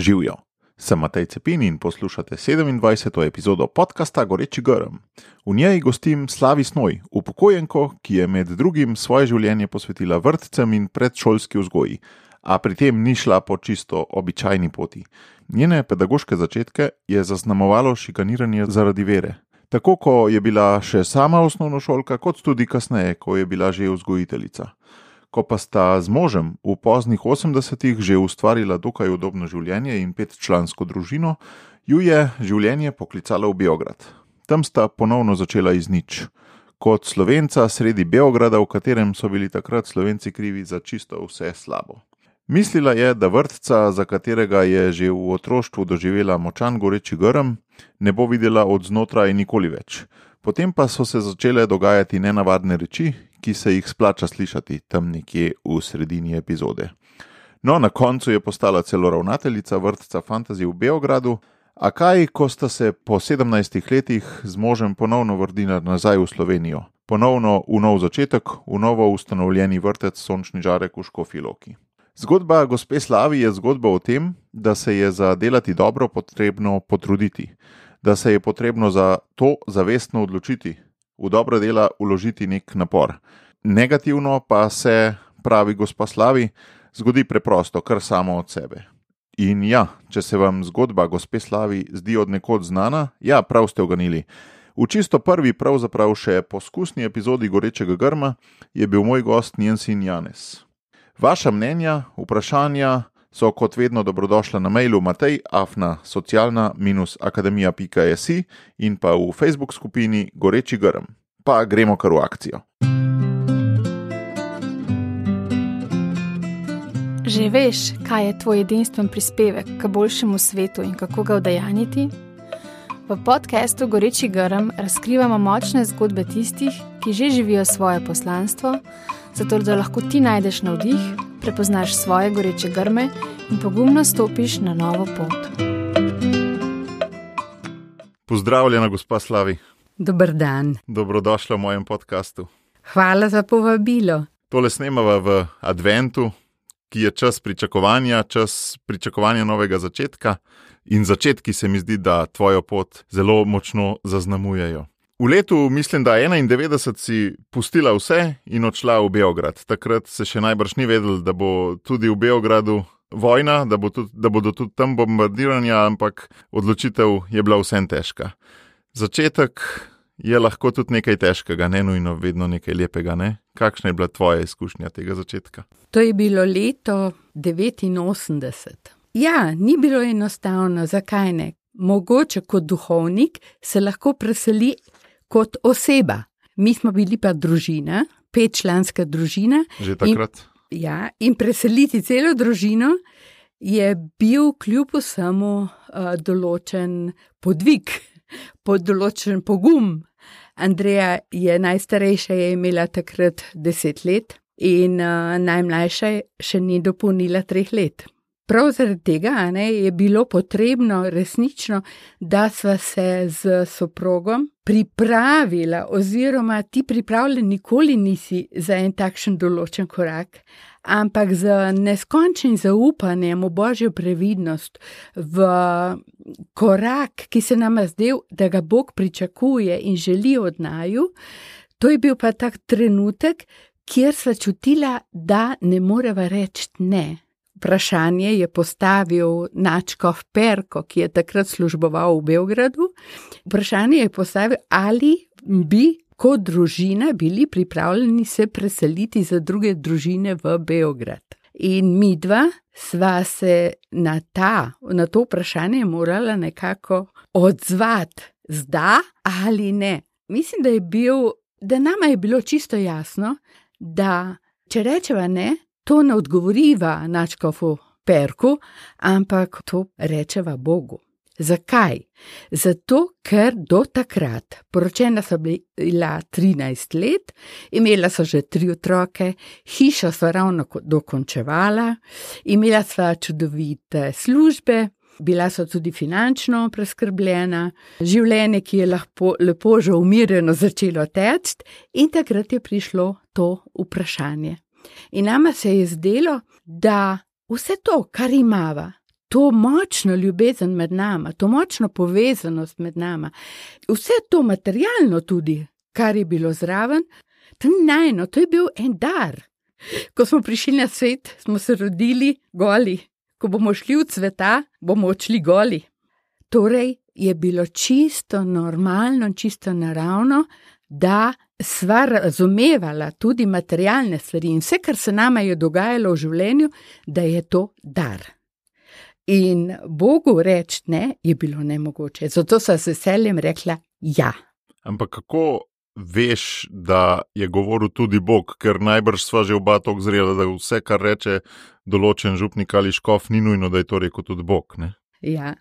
Živijo. Sem Matej Cepin in poslušate 27. epizodo podcasta Goreči Grm. V njej gostim Slavi Snoj, upokojenko, ki je med drugim svoje življenje posvetila vrtcem in predšolski vzgoji, a pri tem ni šla po čisto običajni poti. Njene pedagoške začetke je zaznamovalo šikaniranje zaradi vere. Tako, ko je bila še sama osnovnošolka, kot tudi kasneje, ko je bila že vzgojiteljica ko pa sta z možem v poznih 80-ih že ustvarila dokaj udobno življenje in petčlansko družino, ju je življenje poklicalo v Beograd. Tam sta ponovno začela iz nič. Kot slovenca sredi Beograda, v katerem so bili takrat slovenci krivi za čisto vse slabo. Mislila je, da vrtca, za katerega je že v otroštvu doživela močan goreči grm, ne bo videla od znotraj nikoli več. Potem pa so se začele dogajati nenavadne reči, ki se jih splača slišati tam nekje v sredini epizode. No, na koncu je postala celo ravnateljica vrtca Fantasy v Beogradu, a kaj, ko sta se po 17 letih z možem ponovno vrnila nazaj v Slovenijo, ponovno v nov začetek, v novo ustanovljeni vrtec Sončni žarek v Škofiloki. Zgodba gospe Slavi je zgodba o tem, da se je za delati dobro potrebno potruditi, da se je potrebno za to zavestno odločiti, v dobro dela uložiti nek napor. Negativno pa se, pravi gospa Slavi, zgodi preprosto, kar samo od sebe. In ja, če se vam zgodba gospe Slavi zdi od nekod znana, ja, prav ste oganili. V čisto prvi, pravzaprav še poskusni epizodi Gorečega grma, je bil moj gost njen sin Janes. Vaša mnenja, vprašanja so kot vedno dobrodošla na mailu Matej Afna socialna-akademija.js in pa v Facebook skupini Goreči grm. Pa gremo kar v akcijo. Že veš, kaj je tvoj edinstven prispevek k boljšemu svetu in kako ga udejaniti? V podkastu Goreči grm razkrivamo močne zgodbe tistih, ki že živijo svoje poslanstvo, zato da lahko ti najdeš navdih, prepoznaš svoje goreče grme in pogumno stopiš na novo pot. Pozdravljena, gospa Slavi. Dobr dan. Dobrodošla v mojem podkastu. Hvala za povabilo. Tole snemava v Adventu, ki je čas pričakovanja, čas pričakovanja novega začetka. In začetki se mi zdi, da tvojo pot zelo močno zaznamujejo. V letu, mislim, da 91 si pustila vse in odšla v Beograd. Takrat se še najbrž ni vedel, da bo tudi v Beogradu vojna, da, bo tudi, da bodo tudi tam bombardiranja, ampak odločitev je bila vsem težka. Začetek je lahko tudi nekaj težkega, ne nujno vedno nekaj lepega. Ne? Kakšna je bila tvoja izkušnja tega začetka? To je bilo leto 89. Ja, ni bilo enostavno, zakaj ne? Mogoče kot duhovnik se lahko preseli kot oseba. Mi smo bili pa družina, petčlanska družina. Že takrat. In, ja, in preseliti celo družino je bil kljub vsemu uh, določen podvig, pod določen pogum. Andreja je najstarejša, je imela takrat deset let, in uh, najmlajša še ni dopolnila treh let. Prav zaradi tega ne, je bilo potrebno resnično, da sva se z soprogom pripravila, oziroma ti pripravljen nikoli nisi za en takšen določen korak, ampak z neskončnim zaupanjem v božjo previdnost, v korak, ki se nam zdel, da ga Bog pričakuje in želi od naju, to je bil pa tak trenutek, kjer sva čutila, da ne moreva reči ne. Vprašanje je postavil Načkov Perko, ki je takrat služboval v Beogradu. Vprašanje je postavil, ali bi kot družina bili pripravljeni se preseliti za druge družine v Beograd. In mi dva sva se na, ta, na to vprašanje morala nekako odzvati, zda ali ne. Mislim, da je bil, da nama je bilo čisto jasno, da če rečeva ne, to ne odgovoriva načkofu perku, ampak to rečeva Bogu. Zakaj? Zato, ker do takrat, poročena so bila 13 let, imela so že tri otroke, hišo so ravno dokončevala, imela sva čudovite službe, bila so tudi finančno preskrbljena, življenje, ki je lahko lepo že umirjeno začelo teči, in takrat je prišlo to vprašanje. In nama se je zdelo, da vse to, kar imamo, to močno ljubezen med nami, to močno povezanost med nami, vse to materialno tudi, kar je bilo zraven, to ni najno, to je bil en dar. Ko smo prišli na svet, smo se rodili goli, ko bomo šli v sveta, bomo odšli goli. Torej je bilo čisto normalno, čisto naravno, da sva razumevala tudi materialne stvari in vse, kar se nama je dogajalo v življenju, da je to dar. In Bogu reči ne, je bilo nemogoče. Zato sem se veseljem rekla ja. Ampak kako veš, da je govoril tudi Bog, ker najbrž sva že oba tako zrela, da vse, kar reče določen župnik ali škof, ni nujno, da je to rekel tudi Bog. Ne? Ja,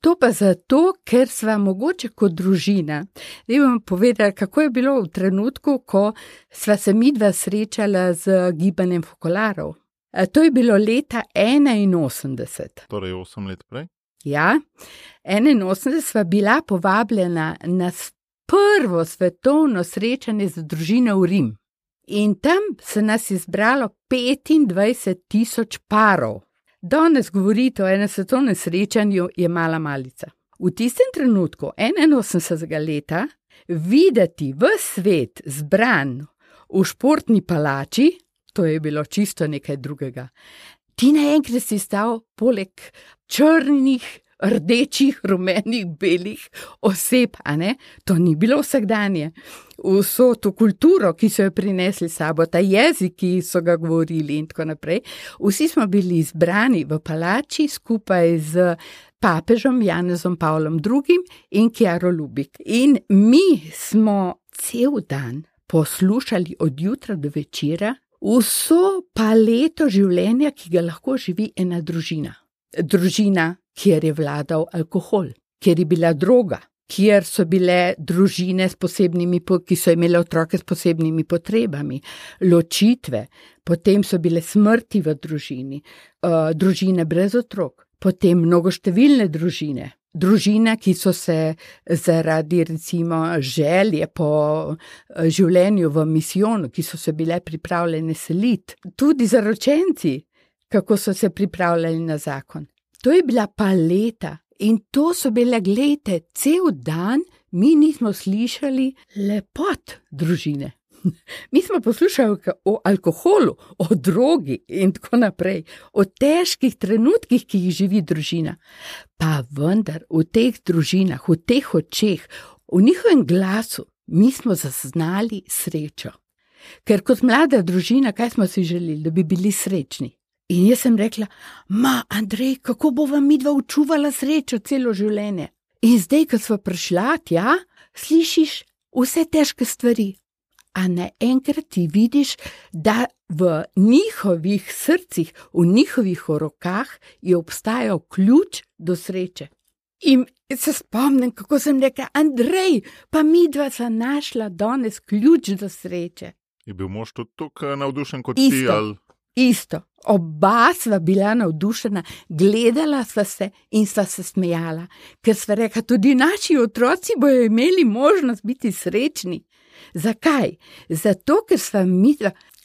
to pa zato, ker sva mogoče kot družina. Da vam povedala, kako je bilo v trenutku, ko sva se midva srečala z gibanjem Fokolarov. To je bilo leta 81. Torej, 8 let prej. Ja, 81 sva bila povabljena na prvo svetovno srečanje z družino v Rim. In tam se nas je zbralo 25 tisoč parov. Danes govorite o enem svetovnem srečanju, je mala malica. V tistem trenutku, 81. leta, videti v svet zbran v športni palači, to je bilo čisto nekaj drugega. Ti naenkrat si stal poleg črnih, rdečih, rumenih, belih oseb, a ne? To ni bilo vsakdanje. Vso to kulturo, ki so jo prinesli sabo, ta jezik, ki so ga govorili, in tako naprej. Vsi smo bili izbrani v palači skupaj z papežom Janezom Pavlom II. in Kjaro Lubik. In mi smo cel dan poslušali od jutra do večera vso paleto življenja, ki ga lahko živi ena družina. Družina, kjer je vladal alkohol, kjer je bila droga, kjer so bile družine, posebnimi, ki so imele otroke s posebnimi potrebami, ločitve, potem so bile smrti v družini, uh, družine brez otrok, potem mnogoštevilne družine. Družine, ki so se zaradi recimo želje po življenju v misijonu, ki so se bile pripravljene seliti, tudi zaročenci, kako so se pripravljali na zakon. To je bila paleta in to so bile, gledajte, cel dan mi nismo slišali lepot družine. Mi smo poslušali o alkoholu, o drogi in tako naprej, o težkih trenutkih, ki jih živi družina. Pa vendar v teh družinah, v teh očeh, v njihovem glasu, mi smo zaznali srečo. Ker kot mlada družina, kaj smo si želeli, da bi bili srečni? In jaz sem rekla, ma, Andrej, kako bo vam midva učuvala srečo celo življenje? In zdaj, ko smo prišla tja, slišiš vse težke stvari. A naenkrat ti vidiš, da v njihovih srcih, v njihovih rokah je obstajal ključ do sreče. In se spomnim, kako sem rekla, Andrej, pa midva sta našla danes ključ do sreče. Je bil mož tudi tako navdušen kot Isto. ti? Ali... Isto, oba sva bila navdušena, gledala sva se in sva se smejala, ker sva rekla, tudi naši otroci bodo imeli možnost biti srečni. Zakaj? Zato, ker sva mi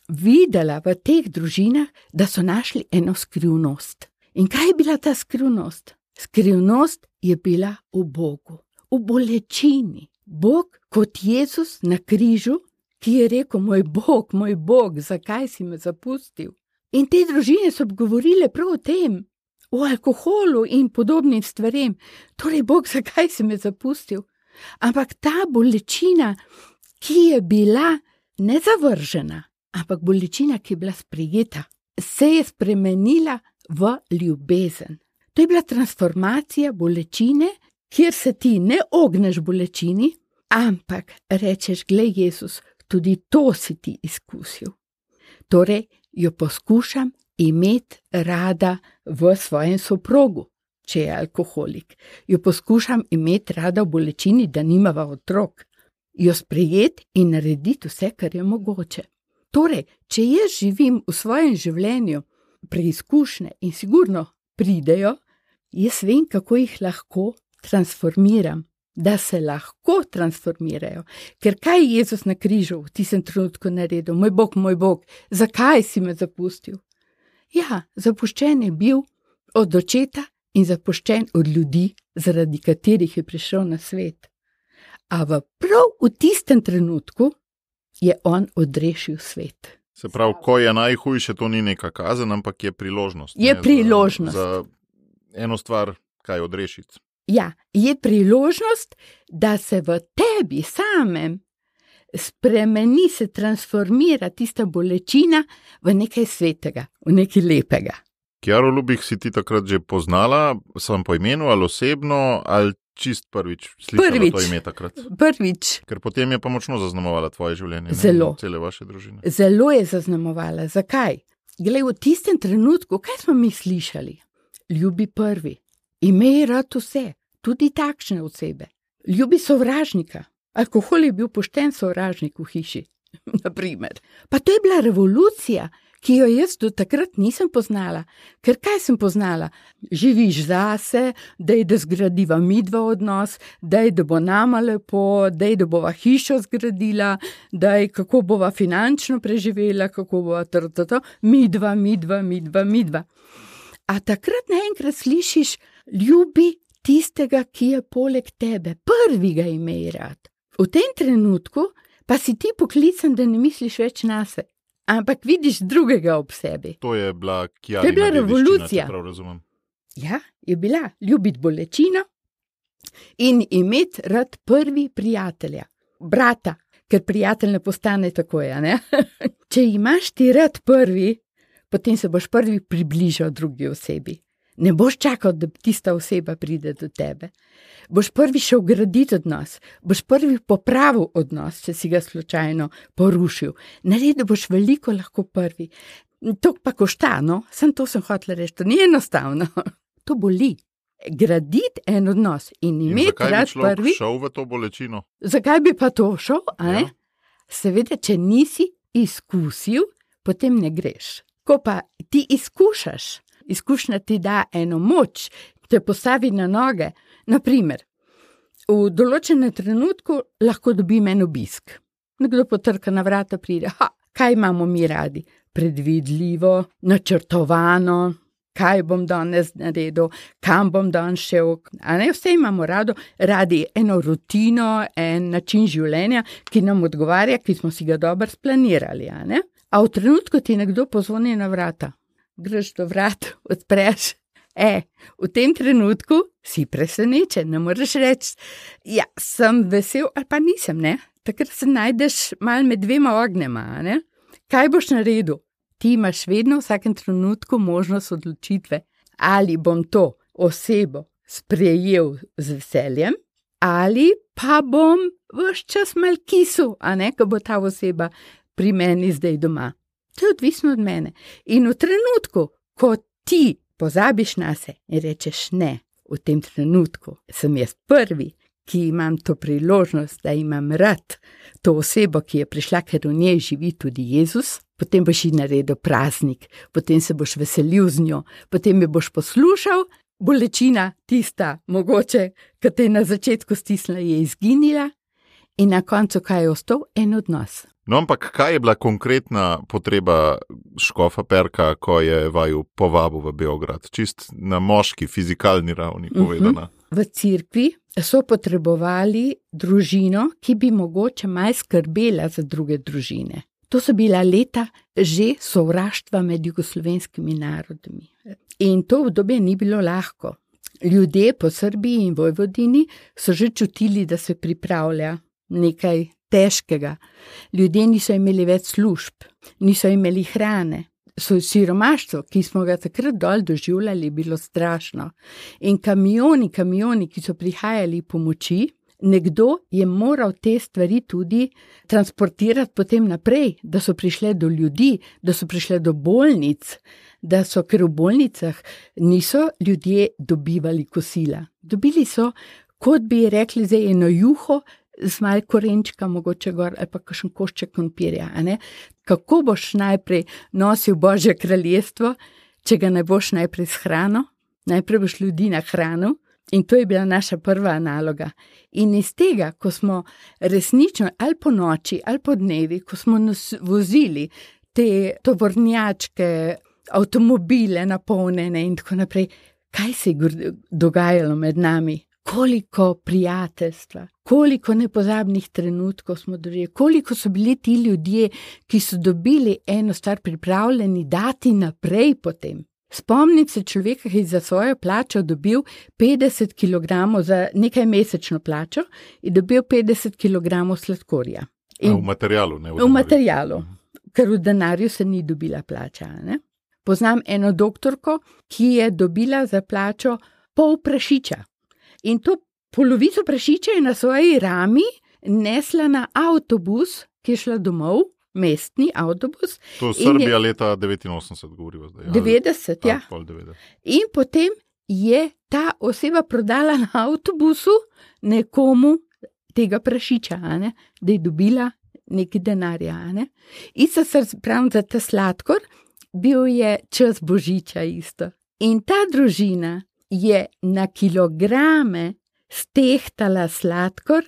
videla v teh družinah, da so našli eno skrivnost. In kaj je bila ta skrivnost? Skrivnost je bila v Bogu, v bolečini. Bog kot Jezus na križu, ki je rekel: Moj Bog, moj Bog, zakaj si me zapustil? In te družine so govorile prav o tem, o alkoholu in podobnim stvarem. Torej, Bog, zakaj si me zapustil? Ampak ta bolečina, ki je bila ne zavržena, ampak bolečina, ki je bila sprijeta, se je spremenila v ljubezen. To je bila transformacija bolečine, kjer se ti ne ogneš bolečini, ampak rečeš: Glej, Jezus, tudi to si ti izkusil. Torej, jo poskušam imeti rada v svojem soprogu, če je alkoholik. Jo poskušam imeti rada v bolečini, da nimava otrok. Jo sprejeti in narediti vse, kar je mogoče. Torej, če jaz živim v svojem življenju preizkušnje in sigurno pridejo, jaz vem, kako jih lahko transformiram da se lahko transformirajo. Ker kaj je Jezus na križu v tistem trenutku naredil? Moj Bog, moj Bog, zakaj si me zapustil? Ja, zapuščen je bil od očeta in zapuščen od ljudi, zaradi katerih je prišel na svet. A v prav v tistem trenutku je on odrešil svet. Se pravi, ko je najhujše, to ni neka kazen, ampak je priložnost. Je ne, priložnost. Za, za eno stvar, kaj odrešiti. Ja, je priložnost, da se v tebi samem spremeni, se transformira tista bolečina v nekaj svetega, v nekaj lepega. Kjaro Lubih si ti takrat že poznala, sem po imenu ali osebno, ali čist prvič slišala Prvič. to ime takrat? Prvič, Ker potem je pa močno zaznamovala tvoje življenje. ne, Zelo. in Cele vaše družine. zelo je zaznamovala. Zakaj? Glej, v tistem trenutku, kaj smo mi slišali? Ljubi prvi, imej rad vse, tudi takšne osebe. Ljubi sovražnika. Alkohol je bil pošten sovražnik v hiši. Naprimer. Pa to je bila revolucija, ki jo jaz do takrat nisem poznala. Ker kaj sem poznala? Živiš zase, da je da zgradiva midva odnos, da je da bo nama lepo, da je da bova hišo zgradila, da je kako bova finančno preživela, kako bova trto, midva, midva, midva, midva. A takrat naenkrat slišiš, ljubi tistega, ki je poleg tebe, prvi ga imej rad. V tem trenutku pa si ti poklican, da ne misliš več na sebe, ampak vidiš drugega ob sebi. To je bila. To je bila revolucija. Ja, je bila ljubiti bolečino in imeti rad prvi prijatelja, brata, ker prijatelj ne postane tako. Ja, ne? Če imaš ti rad prvi, potem se boš prvi približal drugi osebi. Ne boš čakal, da tista oseba pride do tebe. Boš prvi šel graditi odnos, boš prvi popravil odnos, če si ga slučajno porušil. Naredil boš veliko lahko prvi. To pa košta, no, sem to sem hotel reči, to ni enostavno. To boli. Graditi en odnos in imeti zakaj bi rad prvi. šel v to bolečino? Zakaj bi pa to šel? Ja. Seveda, če nisi izkusil, potem ne greš. Ko pa ti izkušaš, izkušnja ti da eno moč, te postavi na noge. Naprimer, v določenem trenutku lahko dobim en obisk. Nekdo potrka na vrata, pride. Ha, kaj imamo mi radi? Predvidljivo, načrtovano. Kaj bom danes naredil, kam bom danes šel. Ne vse imamo rado, radi eno rutino, en način življenja, ki nam odgovarja, ki smo si ga dobro splanirali. A, a v trenutku ti nekdo pozvoni na vrata, greš do vrat, odpreš. E, v tem trenutku si presenečen, ne moreš reči, ja, sem vesel ali pa nisem. Ne? Takrat se najdeš mal med dvema ognjema. a ne? Kaj boš naredil? Ti imaš vedno v vsakem trenutku možnost odločitve, ali bom to osebo sprejel z veseljem, ali pa bom vse čas mal kisu, a ne, ko bo ta oseba pri meni zdaj doma. To je odvisno od mene. In v trenutku, ko ti pozabiš na se in rečeš ne, v tem trenutku sem jaz prvi, ki imam to priložnost, da imam rad to osebo, ki je prišla, ker v njej živi tudi Jezus. Potem boš ji naredil praznik, potem se boš veselil z njo, potem jo boš poslušal, bolečina, tista, mogoče, ki te je na začetku stisnila, je izginila, in na koncu kaj je ostal en odnos. No, ampak kaj je bila konkretna potreba škofa Perka, ko je vaju povabil v Beograd? Čist na moški, fizikalni ravni Mhm. povedana. V cerkvi so potrebovali družino, ki bi mogoče maj skrbela za druge družine. To so bila leta že sovraštva med jugoslovenskimi narodmi. In to obdobje ni bilo lahko. Ljudje po Srbiji in Vojvodini so že čutili, da se pripravlja nekaj težkega. Ljudje niso imeli več služb, niso imeli hrane. Siromaštvo, ki smo ga takrat dol doživljali, bilo strašno. In kamioni, kamioni, ki so prihajali pomoči, nekdo je moral te stvari tudi transportirati potem naprej, da so prišle do ljudi, da so prišle do bolnic, da so, ker v bolnicah niso ljudje dobivali kosila. Dobili so, kot bi rekli, zdaj eno juho. Z malo korenčka, mogoče gor ali pa kakšen košček krompirja. a ne? Kako boš najprej nosil Božje kraljestvo, če ga ne boš najprej s hrano, najprej boš ljudi nahranil. In to je bila naša prva naloga. In iz tega, ko smo resnično ali po noči ali po dnevi, ko smo vozili te tovornjačke, avtomobile napolnjene in tako naprej, kaj se je dogajalo med nami, koliko prijateljstva, koliko nepozabnih trenutkov smo doživeli, koliko so bili ti ljudje, ki so dobili eno stvar pripravljeni dati naprej potem. Spomnim se človeka, ki je za svojo plačo dobil 50 kg za nekaj mesečno plačo in dobil 50 kg sladkorja. In, v materialu, ne v denarju. V materialu, ker v denarju se ni dobila plača. Ne? Poznam eno doktorko, ki je dobila za plačo pol prašiča. In to polovico prašiča je na svoji rami nesla na avtobus, ki je šla domov, mestni avtobus. To je Srbija je, leta 89, govorimo zdaj. 90, ja. 90. In potem je ta oseba prodala na avtobusu nekomu tega prašiča, ne? da je dobila nekaj denarja. Ne? Isto se pravi za ta sladkor, bil je čas božiča isto. In ta družina je na kilograme stehtala sladkor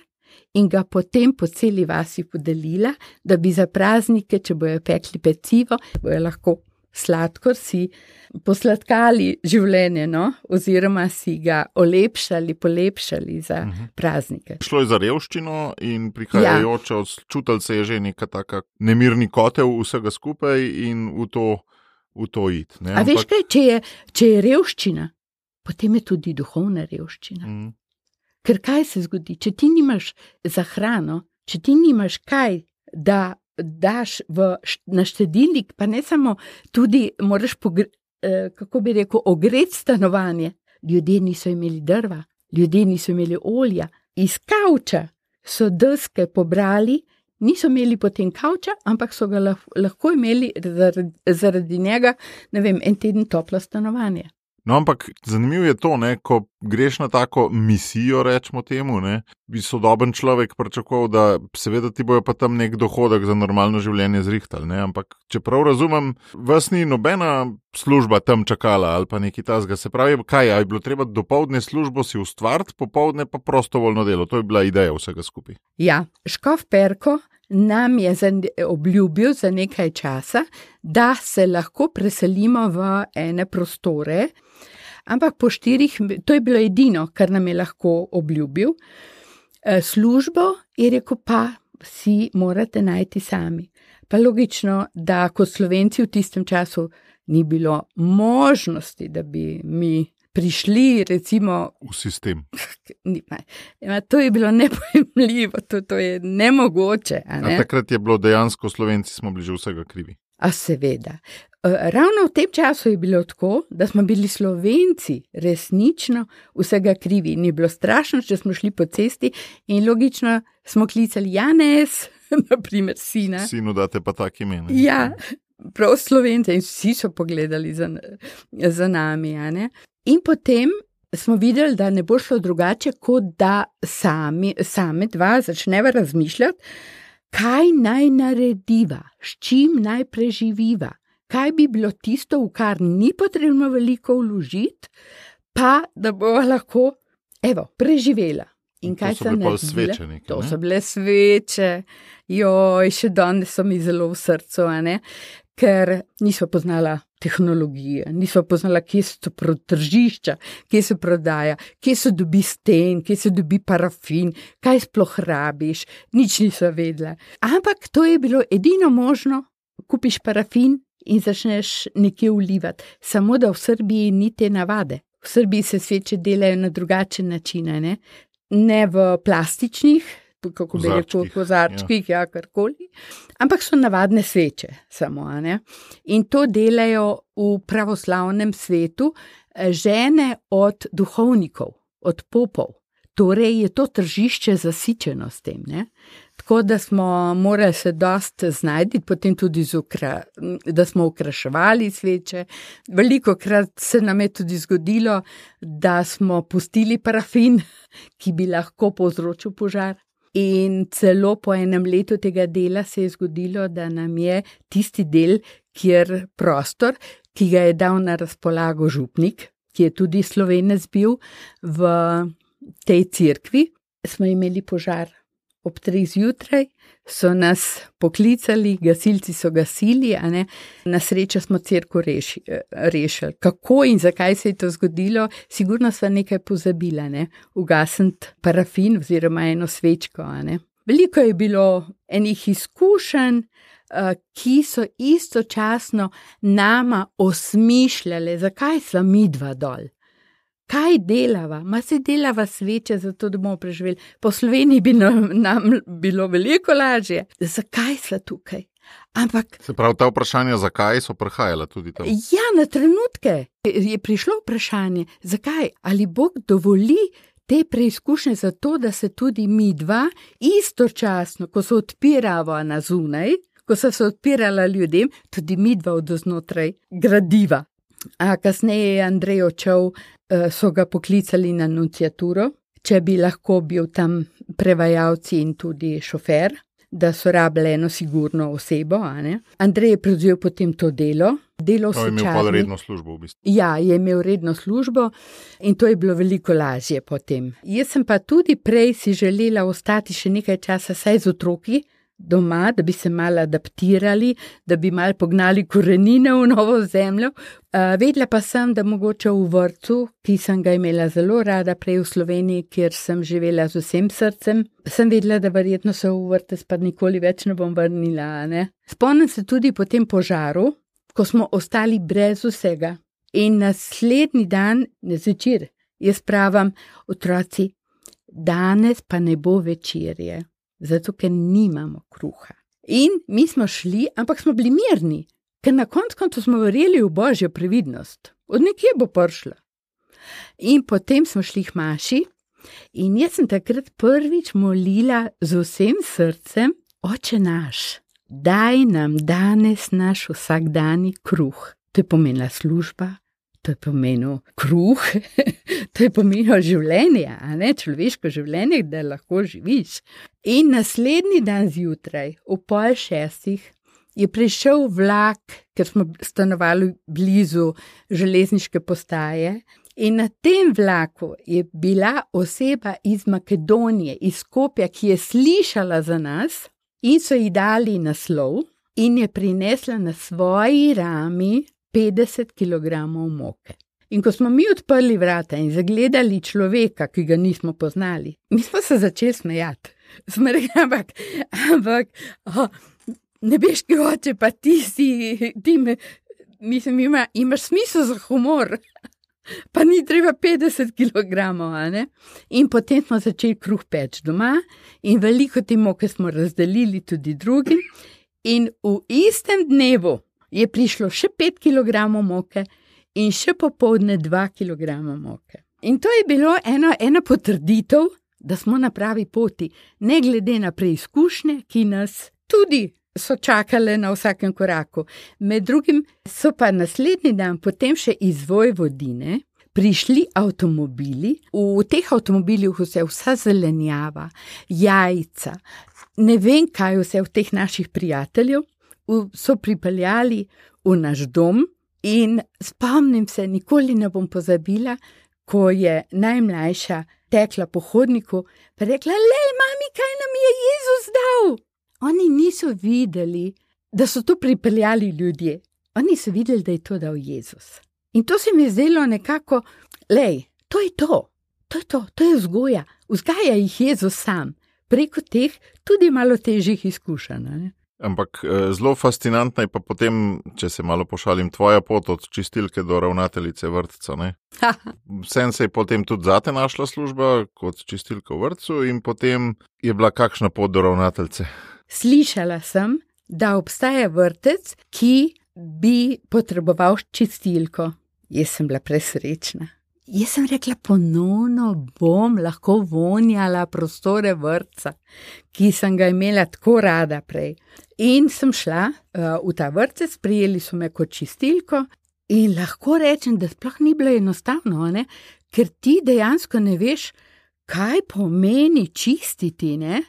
in ga potem po celi vasi podelila, da bi za praznike, če bojo pekli pecivo, bojo lahko sladkor si posladkali življenje, no? oziroma si ga olepšali, polepšali za uh mhm. -huh. praznike. Šlo je za revščino in prihajajoče, ja. čutil se je že neka taka nemirni kotel vsega skupaj in v to, v to id. A Ampak... veš kaj, če je, če je revščina, potem je tudi duhovna revščina. -huh. Ker kaj se zgodi, če ti nimaš za hrano, če ti nimaš kaj, da daš v naštedilnik, pa ne samo, tudi moraš, eh, kako bi rekel, ogreti stanovanje. Ljudje niso imeli drva, ljudje niso imeli olja, iz kavča so deske pobrali, niso imeli potem kavča, ampak so ga lahko imeli zaradi, zaradi njega, ne vem, en teden toplo stanovanje. No, ampak zanimivo je to, ne, ko greš na tako misijo, rečemo temu, ne, bi sodoben človek pričakoval, da seveda ti bojo pa tam nek dohodek za normalno življenje zrihtali. Ne, ampak če prav razumem, vas ni nobena služba tam čakala ali pa neki tasga. Se pravi, kaj je bilo treba dopoledne službo si ustvariti, popoldne pa prostovoljno delo. To je bila ideja vsega skupaj. Ja, škof Perko. Nam je obljubil za nekaj časa, da se lahko preselimo v ene prostore, ampak po štirih, to je bilo edino, kar nam je lahko obljubil. E, službo je rekel, pa si morate najti sami. Pa logično, da kot slovenci v tistem času ni bilo možnosti, da bi mi prišli recimo, v sistem. Ja, to je bilo nepojemljivo, to, to je nemogoče. Ne? Takrat je bilo dejansko, slovenci smo bili že vsega krivi. A seveda. Eh, ravno v tem času je bilo tako, da smo bili slovenci resnično vsega krivi. Ni bilo strašno, če smo šli po cesti in logično smo klicali Janes, naprimer sina. Sinu date pa tak imen. Ja, prav slovence in vsi so pogledali za, za nami. In potem smo videli, da ne bo šlo drugače, kot da sami, same dva začneva razmišljati, kaj naj narediva, s čim naj preživiva kaj bi bilo tisto, v kar ni potrebno veliko vložiti, pa da bo lahko, evo, preživela. In kaj so bile sveče? Nekaj, to so bile sveče, joj, še danes so mi zelo v srcu, ker niso poznala tehnologije, niso poznala, kje so tržišča, kje se prodaja, kje se dobi sten, kje se dobi parafin, kaj sploh rabiš, nič niso vedela. Ampak to je bilo edino možno, kupiš parafin, in začneš nekje ulivati. Samo da v Srbiji ni te navade. V Srbiji se sveče delajo na drugačen način, ne, ne v plastičnih, kako bi rekel, kozarčkih, ja, ja karkoli, ampak so navadne sveče. Samo, in to delajo v pravoslavnem svetu eh, žene od duhovnikov, od popov. Torej je to tržišče zasičeno s tem. Ne? Tako da smo morali se dosti znajti, potem tudi ukra, da smo ukraševali sveče. Veliko krat se nam je tudi zgodilo, da smo pustili parafin, ki bi lahko povzročil požar. In celo po enem letu tega dela se je zgodilo, da nam je tisti del, kjer prostor, ki ga je dal na razpolago župnik, ki je tudi slovenec bil v tej cerkvi, smo imeli požar ob treh zjutraj, so nas poklicali, gasilci so gasili, na srečo smo crkvo reši, rešili. Kako in zakaj se je to zgodilo, sigurno smo nekaj pozabili, ne? ugasniti parafin oziroma eno svečko. Veliko je bilo enih izkušenj, ki so istočasno nama osmišljale, zakaj smo mi dva dol kaj delava, ma se delava sveče, zato da bomo preživeli. Po Sloveniji bi nam, nam bilo veliko lažje. Zakaj smo tukaj? Ampak, se pravi, ta vprašanja, zakaj so prihajala tudi tam? Ja, na trenutke je prišlo vprašanje, zakaj ali Bog dovoli te preizkušnje za to, da se tudi mi dva istočasno, ko se odpiramo na zunaj, ko so se odpirala ljudem, tudi mi dva od znotraj gradiva. A kasneje je Andrej odšel, eh, so ga poklicali na nunciaturo, če bi lahko bil tam prevajalci in tudi šofer, da so rabile eno sigurno osebo. Andrej je prevzel potem to delo. Delo je imel pa redno službo, v bistvu. Ja, je imel redno službo in to je bilo veliko lažje potem. Jaz sem pa tudi prej si želela ostati še nekaj časa, saj z otroki, doma, da bi se malo adaptirali, da bi malo pognali korenine v novo zemljo. Uh, vedela pa sem, da mogoče v vrtu, ki sem ga imela zelo rada, prej v Sloveniji, kjer sem živela z vsem srcem, sem vedela, da verjetno se v vrte spad nikoli več ne bom vrnila. Ne? Spomnim se tudi po tem požaru, ko smo ostali brez vsega. In naslednji dan, ne zvečer, jaz pravim, otroci, danes pa ne bo večerje zato ker nimamo kruha. In mi smo šli, ampak smo bili mirni, ker na koncu smo verjeli v božjo previdnost, od nekje bo prišla. In potem smo šli k maši, in jaz sem takrat prvič molila z vsem srcem, oče naš, daj nam danes naš vsakdani kruh. To je pomenila služba, to je pomenil kruh, to je pomenilo življenje, a ne človeško življenje, da lahko živiš. In naslednji dan zjutraj, v pol šestih, je prišel vlak, ker smo stanovali blizu železniške postaje. In na tem vlaku je bila oseba iz Makedonije, iz Skopja, ki je slišala za nas, in so ji dali naslov, in je prinesla na svoji rami 50 kg moke. In ko smo mi odprli vrata in zagledali človeka, ki ga nismo poznali, mi smo se začeli smejati. Smo rekli, ampak, ampak oh, ne veš, ki hoče, pa ti si, ti me, mislim, ima, imaš smisel za humor. Pa ni treba 50 kg. In potem smo začeli kruh peč doma, in veliko te moke smo razdelili tudi drugim. In v istem dnevu je prišlo še 5 kg moke in še popoldne 2 kg moke. In to je bilo eno, ena potrditev, da smo na pravi poti, ne glede na preizkušnje, ki nas tudi so čakale na vsakem koraku. Med drugim so pa naslednji dan potem še izvoj vodine. Prišli avtomobili, v teh avtomobilih vse, vsa zelenjava, jajca, ne vem kaj vse v teh naših prijateljev, so pripeljali v naš dom, in spomnim se, nikoli ne bom pozabila, ko je najmlajša tekla po hodniku in rekla: Le, mami, kaj nam je Jezus dal? Oni niso videli, da so to pripeljali ljudje, oni so videli, da je to dal Jezus. In to se mi je zdelo nekako, le, to je to, to je to, to je vzgoja, vzgaja jih Jezus sam, preko teh tudi malo težjih izkušenj. Ampak eh, zelo fascinantna je pa potem, če se malo pošalim, tvoja pot od čistilke do ravnateljice vrtca. Vsem se je potem tudi zate našla služba kot čistilka v vrtu, in potem je bila kakšna pot do ravnateljice. Slišala sem, da obstaja vrtec, ki bi potreboval čistilko. Jaz sem bila presrečna. Jaz sem rekla, ponovno bom lahko vonjala prostore vrca, ki sem ga imela tako rada prej. In sem šla uh, v ta vrtec, prijeli so me kot čistilko, in lahko rečem, da sploh ni bilo enostavno, ne? ker ti dejansko ne veš, kaj pomeni čistiti. Ne?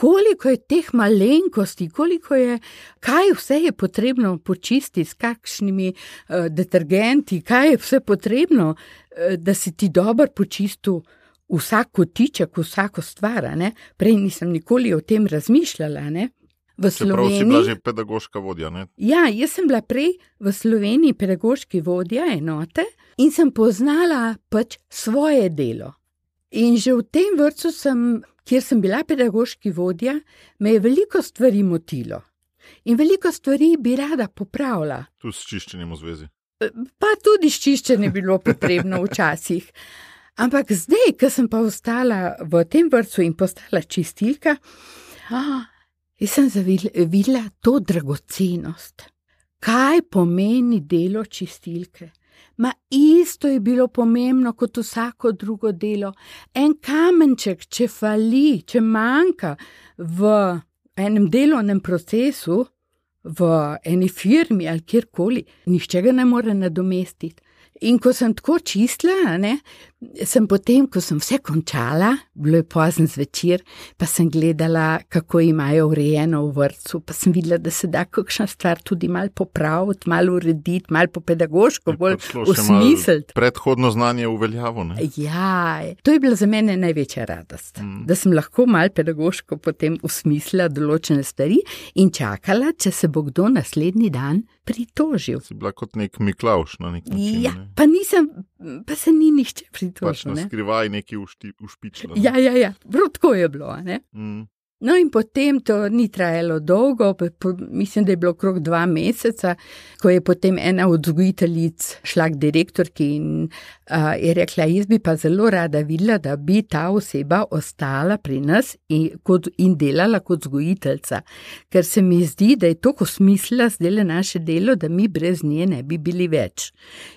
Koliko je teh malenkosti, koliko je, kaj vse je potrebno počistiti, s kakšnimi uh, detergenti, kaj je vse potrebno, uh, da si ti dobro počistil vsak kotiček, vsako stvar. Ne? Prej nisem nikoli o tem razmišljala. Ne? v Čeprav si bila že Sloveniji. pedagoška vodja. Ne? Ja, jaz sem bila prej v Sloveniji pedagoški vodja enote in sem poznala pač svoje delo. In že v tem vrtu, sem, kjer sem bila pedagoški vodja, me je veliko stvari motilo. In veliko stvari bi rada popravila. Tu s čiščenjem v zvezi. pa tudi ščiščenje je bilo potrebno včasih. Ampak zdaj, ko sem pa ostala v tem vrtu in postala čistilka, a, jaz sem zavil- videla to dragocenost. Kaj pomeni delo čistilke? Ma isto je bilo pomembno kot vsako drugo delo. En kamenček, če fali, če manjka v enem delovnem procesu, v eni firmi ali kjerkoli, nišče ga ne more nadomestiti. In ko sem tako čistila, ne, sem potem, ko sem vse končala, bilo je pozen zvečer, pa sem gledala, kako imajo urejeno v vrtu, pa sem videla, da se da kakšna stvar tudi malo popraviti, malo urediti, malo po pedagoško, bolj prišlo še malo usmisliti. Predhodno znanje uveljavo. Ne? Ja, to je bila za mene največja radost, mm. da sem lahko malo pedagoško potem usmislila določene stvari in čakala, če se bo kdo naslednji dan pritožil. Si bila kot nek Miklaš na nek način. Ja, ne? pa nisem, pa se ni nihče Pač pritožil. na ne. skrivaj neki ušti- ušpičila. ne. Ja, ja, ja, prav tako je bilo. Mm. No, in potem to ni trajalo dolgo, mislim, da je bilo okrog dva meseca, ko je potem ena od vzgojiteljic šla k direktorki in uh, je rekla: Jaz bi pa zelo rada videla, da bi ta oseba ostala pri nas in, kot, in delala kot vzgojiteljica, ker se mi zdi, da je to smisla zdaj naše delo, da mi brez nje ne bi bili več.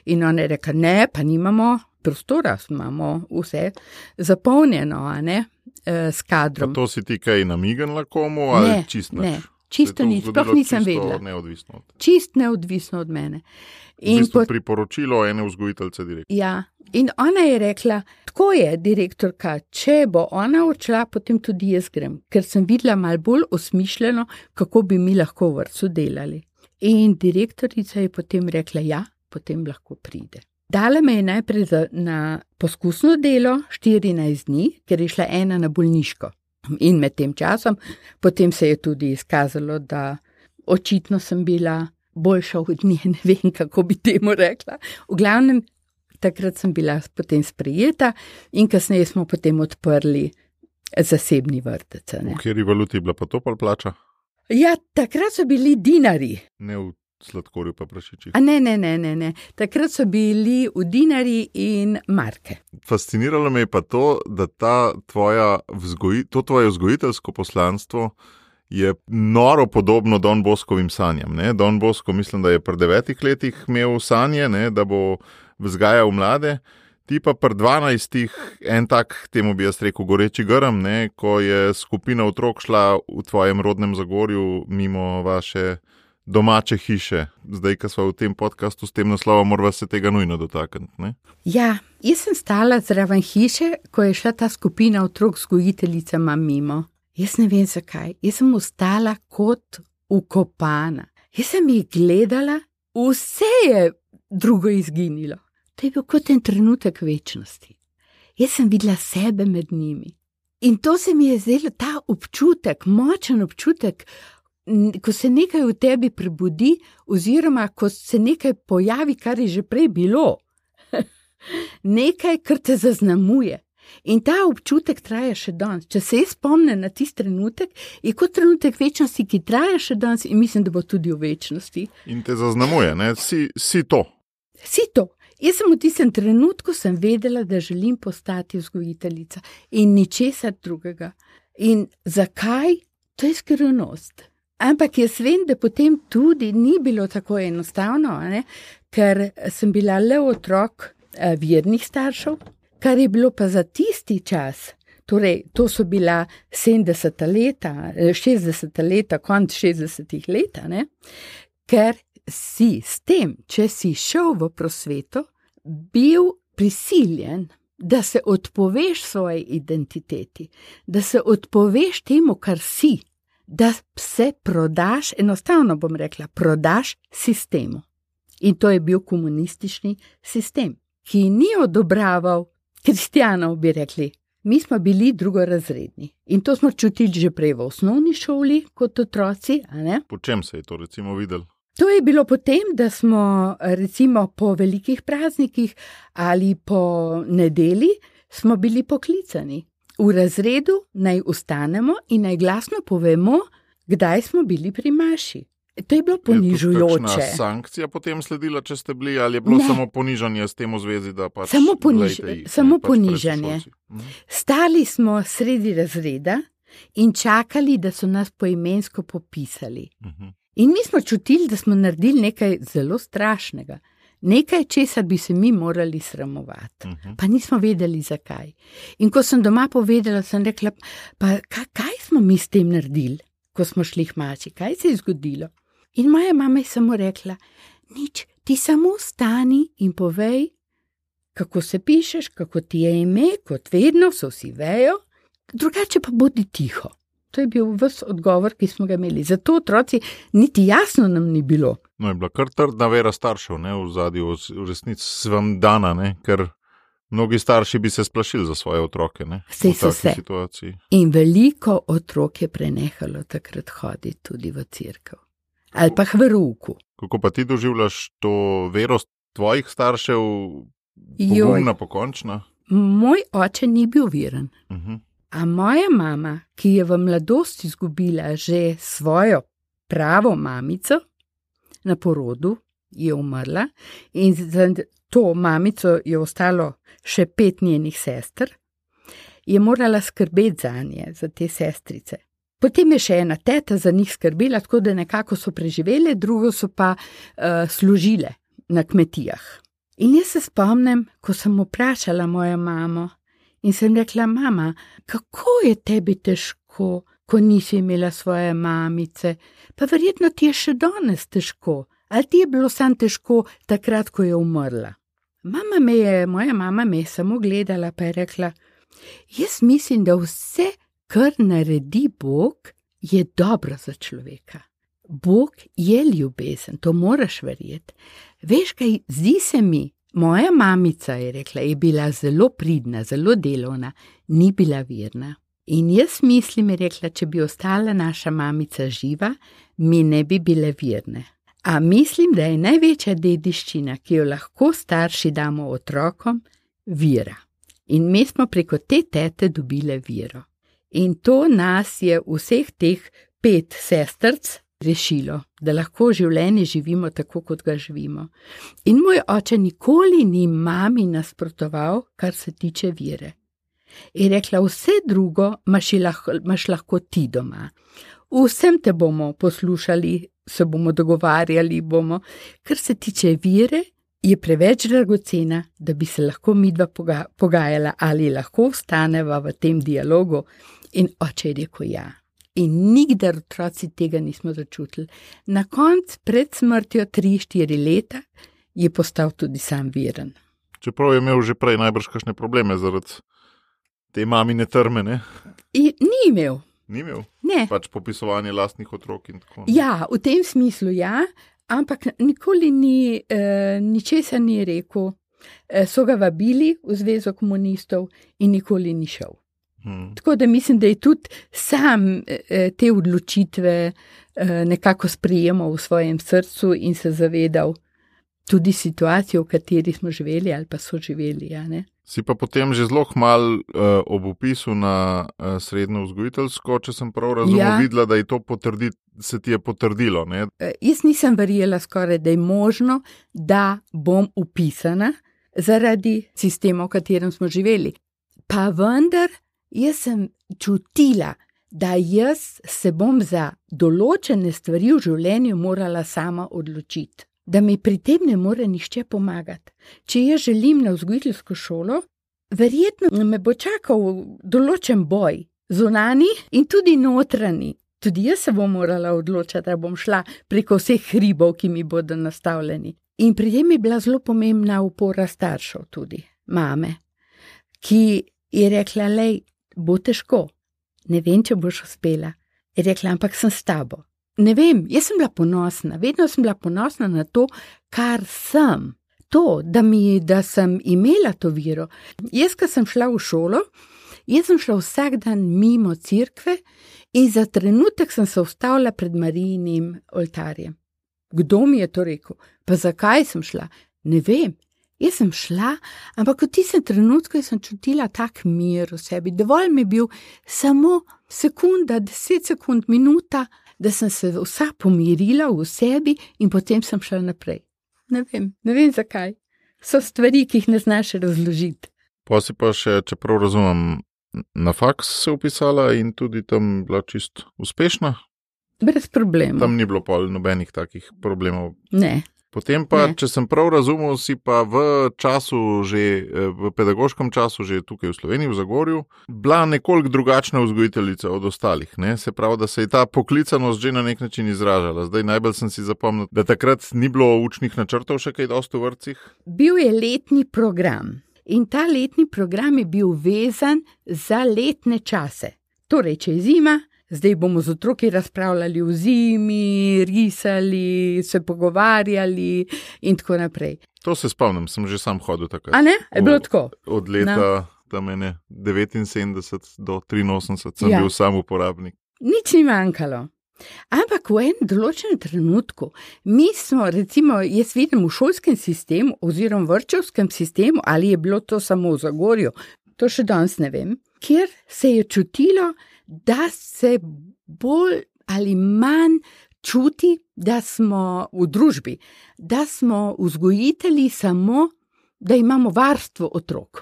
In ona je rekla: Ne, pa nimamo. Prostora imamo vse zapolnjeno, a ne, eh, s kadrom. to si ti kaj namignila komu ali Ne, čist ne, nič? čisto Se je to nič, sploh nisem čisto vedela. Neodvisno. od- Čist neodvisno od mene. V In, bistvu pot, priporočilo ene vzgojiteljice direkt. ja, in ona je rekla: Tako je, direktorka, če bo ona odšla, potem tudi jaz grem, ker sem videla malo bolj osmišljeno, kako bi mi lahko v vrtu delali. In direktorica je potem rekla: Ja, potem lahko pride. Dala me je najprej na poskusno delo 14 dni, ker je šla ena na bolniško. In med tem časom, potem se je tudi izkazalo, da očitno sem bila boljša od nje, ne vem, kako bi temu rekla. V glavnem, takrat sem bila potem sprejeta in kasneje smo potem odprli zasebni vrtec. ne. V kateri valuti je bila pa to pol plača? Ja, takrat so bili dinari. Ne v sladkorju, pa prašičih. A ne, ne, ne, ne, ne. Takrat so bili v dinari in marke. Fasciniralo me je pa to, da ta tvoja vzgoji, to tvoje vzgojiteljsko poslanstvo je noro podobno Don Boskovim sanjam. Ne? Don Bosko, mislim, da je pri devetih letih imel sanje, ne? da bo vzgajal mlade. Ti pa pri 12, en tak, temu bi jaz rekel, goreči grm, ne? ko je skupina otrok šla v tvojem rodnem Zagorju mimo vaše domače hiše. Zdaj, ko smo v tem podkastu s tem naslovom, moramo se tega nujno dotakniti. ne? Ja, jaz sem stala zraven hiše, ko je šla ta skupina otrok z gojiteljicama mimo. Jaz ne vem zakaj, jaz sem ostala kot ukopana. Jaz sem jih gledala, vse je drugo izginilo. To je bil kot en trenutek večnosti. Jaz sem videla sebe med njimi. In to se mi je zdelo ta občutek, močen občutek, ko se nekaj v tebi prebudi, oziroma ko se nekaj pojavi, kar je že prej bilo. nekaj, kar te zaznamuje. In ta občutek traja še danes. Če se jaz spomnim na tisti trenutek, je kot trenutek večnosti, ki traja še danes in mislim, da bo tudi v večnosti. In te zaznamuje, ne? Si, si to. Si to. Jaz sem v tistem trenutku vedela, da želim postati vzgojiteljica in ničesar drugega. In zakaj? To je skrivnost. Ampak jaz vem, da potem tudi ni bilo tako enostavno, ne? ker sem bila le otrok eh, vernih staršev, kar je bilo pa za tisti čas. Torej, to so bila 70 leta, eh, 60 leta, konc 60 let, ker si s tem, če si šel v prosveto, bil prisiljen, da se odpoveš svoji identiteti, da se odpoveš temu, kar si, da se prodaš, enostavno bom rekla, prodaš sistemu. In to je bil komunistični sistem, ki ni odobraval, kristijanov bi rekli, Mi smo bili drugorazredni in to smo čutili že prej v osnovni šoli, kot otroci. Po čem se je to recimo videlo? To je bilo potem, da smo recimo po velikih praznikih ali po nedeli bili poklicani v razredu, naj ustanemo in naj glasno povemo, kdaj smo bili pri Maši. To je bilo ponižujoče. Je sankcija potem sledila, če ste bili, ali je bilo ne. samo ponižanje s tem v zvezi? Pač samo poniž jih, samo pač ponižanje. Mhm. Stali smo sredi razreda in čakali, da so nas poimensko popisali. Mhm. In mi smo čutili, da smo naredili nekaj zelo strašnega, nekaj, česar bi se mi morali sramovati. Mhm. Pa nismo vedeli, zakaj. In ko sem doma povedala, sem rekla: pa kaj, kaj smo mi s tem naredili, ko smo šli k mači, kaj se je zgodilo? In moja mama je samo rekla: Nič, ti samo stani in povej, kako se pišeš, kako ti je ime, kot vedno, so vsi vejo, drugače pa bodi tiho. To je bil vse odgovor, ki smo ga imeli. Zato otroci niti jasno nam ni bilo. No, je bila kar trdna vera staršev, ne v zadju, v resnici s vam dana, ne? ker mnogi starši bi se splašili za svoje otroke. Vse so se. Situaciji. In veliko otrok je prenehalo takrat hoditi tudi v crkvu ali pa v ruku. Kako pa ti doživljaš to vero tvojih staršev, pogumna, pokončna? Moj oče ni bil veren. Uh mhm. -huh. A moja mama, ki je v mladosti izgubila že svojo pravo mamico na porodu, je umrla in za to mamico je ostalo še pet njenih sester, je morala skrbeti za nje, za te sestrice. Potem je še ena teta za njih skrbela, tako da nekako so preživele, drugo so pa uh, služile na kmetijah. In jaz se spomnim, ko sem vprašala mojo mamo in sem rekla: Mama, kako je tebi težko, ko nisi imela svoje mamice, pa verjetno ti je še danes težko, ali ti je bilo sam težko takrat, ko je umrla. Mama me je, moja mama me je samo gledala, pa je rekla: Jaz mislim, da vse kar naredi Bog, je dobro za človeka. Bog je ljubezen, to moraš verjeti. Veš, kaj zdi se mi, moja mamica je rekla, je bila zelo pridna, zelo delovna, ni bila verna. In jaz mislim, je rekla, če bi ostala naša mamica živa, mi ne bi bile verne. A mislim, da je največja dediščina, ki jo lahko starši damo otrokom, vira. In mi smo preko te tete dobile viro. In to nas je vseh teh pet sestrc rešilo, da lahko življenje živimo tako, kot ga živimo. In moj oče nikoli ni mami nasprotoval, kar se tiče vire. Je rekla: Vse drugo imaš lahko, lahko ti doma. Vsem te bomo poslušali, se bomo dogovarjali, bomo. Kar se tiče vire, je preveč dragocena, da bi se lahko midva poga pogajala ali lahko ostaneva v tem dialogu. In oče je rekel ja. In nikdar otroci tega nismo začutili. Na koncu, pred smrtjo, tri, štiri leta, je postal tudi sam veren. Čeprav je imel že prej najbrž kakšne probleme zaradi te mamine trmene. Ni imel. Ni imel. Ne. Pač popisovanje lastnih otrok in tako naprej. Ja, v tem smislu ja, ampak nikoli ni eh, ničesar ni rekel. Eh, so ga vabili v Zvezo komunistov in nikoli ni šel. Hmm. Tako da mislim, da je tudi sam eh, te odločitve eh, nekako sprejemal v svojem srcu in se zavedal tudi situacije, v kateri smo živeli ali pa so živeli. Ja, si pa potem že zelo mal uh, ob upisu na uh, srednjo vzgojiteljsko, če sem prav razumel, ja. videla, da je to potrdi, se ti je potrdilo. Uh, jaz nisem verjela skoraj, da je možno, da bom upisana zaradi sistema, v katerem smo živeli. Pa vendar jaz sem čutila, da jaz se bom za določene stvari v življenju morala sama odločiti, da mi pri tem ne more nišče pomagati. Če jaz želim na vzgojiteljsko šolo, verjetno me bo čakal določen boj, zunani in tudi notranji. Tudi jaz se bom morala odločiti, da bom šla preko vseh hribov, ki mi bodo nastavljeni. In pri tem je bila zelo pomembna upora staršev, tudi mame, ki je rekla: Lej, bo težko, ne vem, če boš uspela. Je rekla, ampak sem s tabo. Ne vem, jaz sem bila ponosna, vedno sem bila ponosna na to, kar sem. To, da, mi, da sem imela to viro. Jaz, ko sem šla v šolo, Jaz sem šla vsak dan mimo cerkve in za trenutek sem se ustavila pred Marijinim oltarjem. Kdo mi je to rekel? Pa zakaj sem šla? Ne vem. Jaz sem šla, ampak v tistem trenutku sem čutila tak mir v sebi. Dovolj mi je bil samo sekunda, deset sekund, minuta, da sem se vsa pomirila v sebi in potem sem šla naprej. Ne vem, ne vem zakaj. So stvari, ki jih ne znaš razložiti. Pa si pa še, čeprav razumem, na faks se upisala in tudi tam bila čist uspešna. Brez problema. Tam ni bilo pol nobenih takih problemov. Ne. Potem pa, Ne. če sem prav razumel, si pa v času, že eh, v pedagoškem času, že tukaj v Sloveniji, v Zagorju, bila nekoliko drugačna vzgojiteljica od ostalih. Ne? Se pravi, da se je ta poklicanost že na nek način izražala. Zdaj najbolj sem si zapomnil, da takrat ni bilo učnih načrtov še kaj dosti v vrtcih. Bil je letni program in ta letni program je bil vezan za letne čase. Torej, če je zima, zdaj bomo z otroki razpravljali o zimi, risali, se pogovarjali in tako naprej. To se spomnim, sem že sam hodil takrat. A ne? Je bilo tako. Od leta tam ene 79 do 83 sem ja. bil sam uporabnik. Nič ni manjkalo. Ampak v enem določenem trenutku, mi smo, recimo, jaz vidim v šolskem sistemu, oziroma vrčevskem sistemu, ali je bilo to samo v Zagorju, to še danes ne vem, kjer se je čutilo, da se bolj ali manj čuti, da smo v družbi, da smo vzgojitelji samo, da imamo varstvo otrok.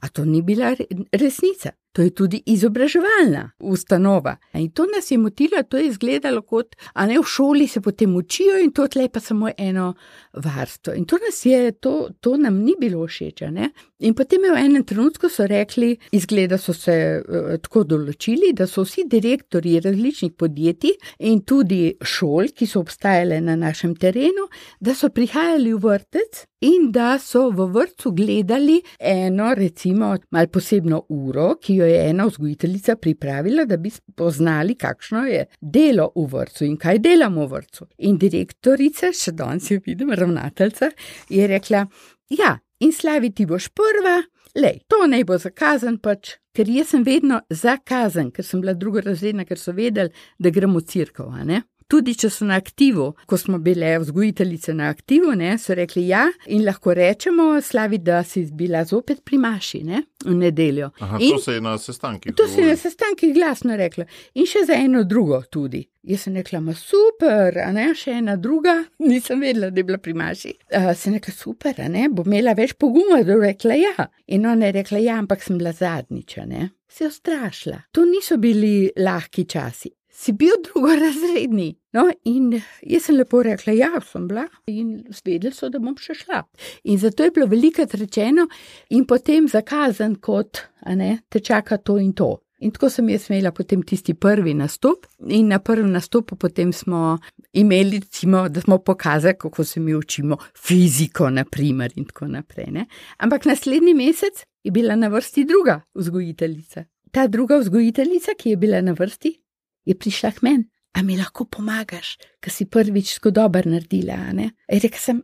A to ni bila re- resnica. To je tudi izobraževalna ustanova. In to nas je motilo, to je izgledalo kot, a ne v šoli se potem učijo in to tle pa samo eno varstvo. In to nas je, to, to nam ni bilo všeč. In potem je v enem trenutku so rekli, izgleda so se uh, tako določili, da so vsi direktori različnih podjetij in tudi šol, ki so obstajale na našem terenu, da so prihajali v vrtec in da so v vrtu gledali eno, recimo, mal posebno uro, ki jo je ena vzgojiteljica pripravila, da bi spoznali, kakšno je delo v vrtu in kaj delamo v vrtu. In direktorica, še danes jo vidim, ravnateljica, je rekla: Ja, in slavi ti boš prva. Lej, to naj bo zakazan, pač, ker jaz sem vedno zakazan, ker sem bila drugorazredna, ker so vedeli, da gremo v cirkev. Tudi če so na aktivu, ko smo bile vzgojiteljice na aktivu, ne, so rekli ja, in lahko rečemo, slavi, da si bila zopet pri Maši ne, v nedeljo. Aha, in to se je na sestankih. to se je na sestankih glasno rekla. In še za eno drugo tudi. Jaz sem rekla, ma super, a ne, še ena druga, nisem vedela, da je bila pri Maši. Uh, sem rekla, super, a ne, bo imela več poguma, da bo rekla ja. In ona je rekla, ja, ampak sem bila zadnjiča, ne. Se je ustrašila. To niso bili lahki časi. Si bil drugorazredni. No, in jaz sem lepo rekla, ja, sem bila, in vedeli so, da bom še šla. In zato je bilo veliko rečeno, in potem zakazan, kot, ne, te čaka to in to. In tako sem jaz imela potem tisti prvi nastop, in na prvem nastopu smo imeli, recimo, da smo pokazali, kako se mi učimo fiziko, naprimer, in tako naprej. Ne? Ampak naslednji mesec je bila na vrsti druga vzgojiteljica. Ta druga vzgojiteljica, ki je bila na vrsti, je prišla k meni. A mi lahko pomagaš, ker si prvič tako dobro naredila? ne?" In Rekla sem,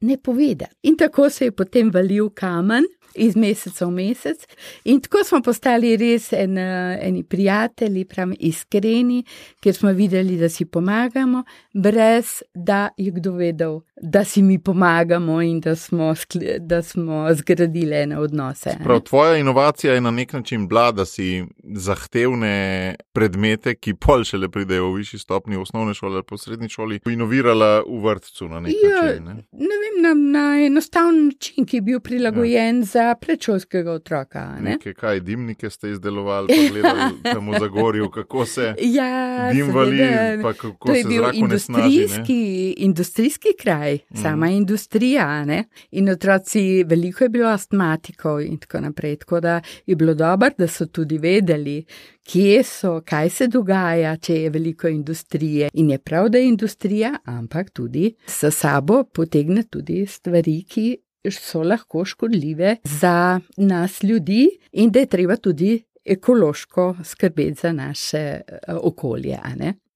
ne povedati. In tako se je potem valil kamen. Iz meseca v mesec, in tako smo postali res en, eni prijatelji, prav iskreni, ker smo videli, da si pomagamo, brez da je kdo vedel, da si mi pomagamo in da smo, da smo zgradili ene odnose. Prav, tvoja inovacija je na nek način bila, da si zahtevne predmete, ki pol šele pridejo v višji stopni, v osnovni šoli ali po srednji šoli, inovirala v vrtcu na nek Ja, način. Ne? Ne vem, na, na enostaven način, ki je bil prilagojen ja. za predšolskega otroka. Ne? Nekaj, kaj dimnike ste izdelovali, pa gledali tam v Zagorju, kako se Ja, dim vali, seveda. pa kako To se zrak industrijski, industrijski kraj, sama mm. industrija. a Ne? In otroci, veliko je bilo astmatikov in tako naprej. Tako da je bilo dobro, da so tudi vedeli, kje so, kaj se dogaja, če je veliko industrije. In je prav, da je industrija, ampak tudi s sabo potegne tudi stvari, ki so lahko škodljive za nas ljudi, in da je treba tudi ekološko skrbeti za naše eh, okolje.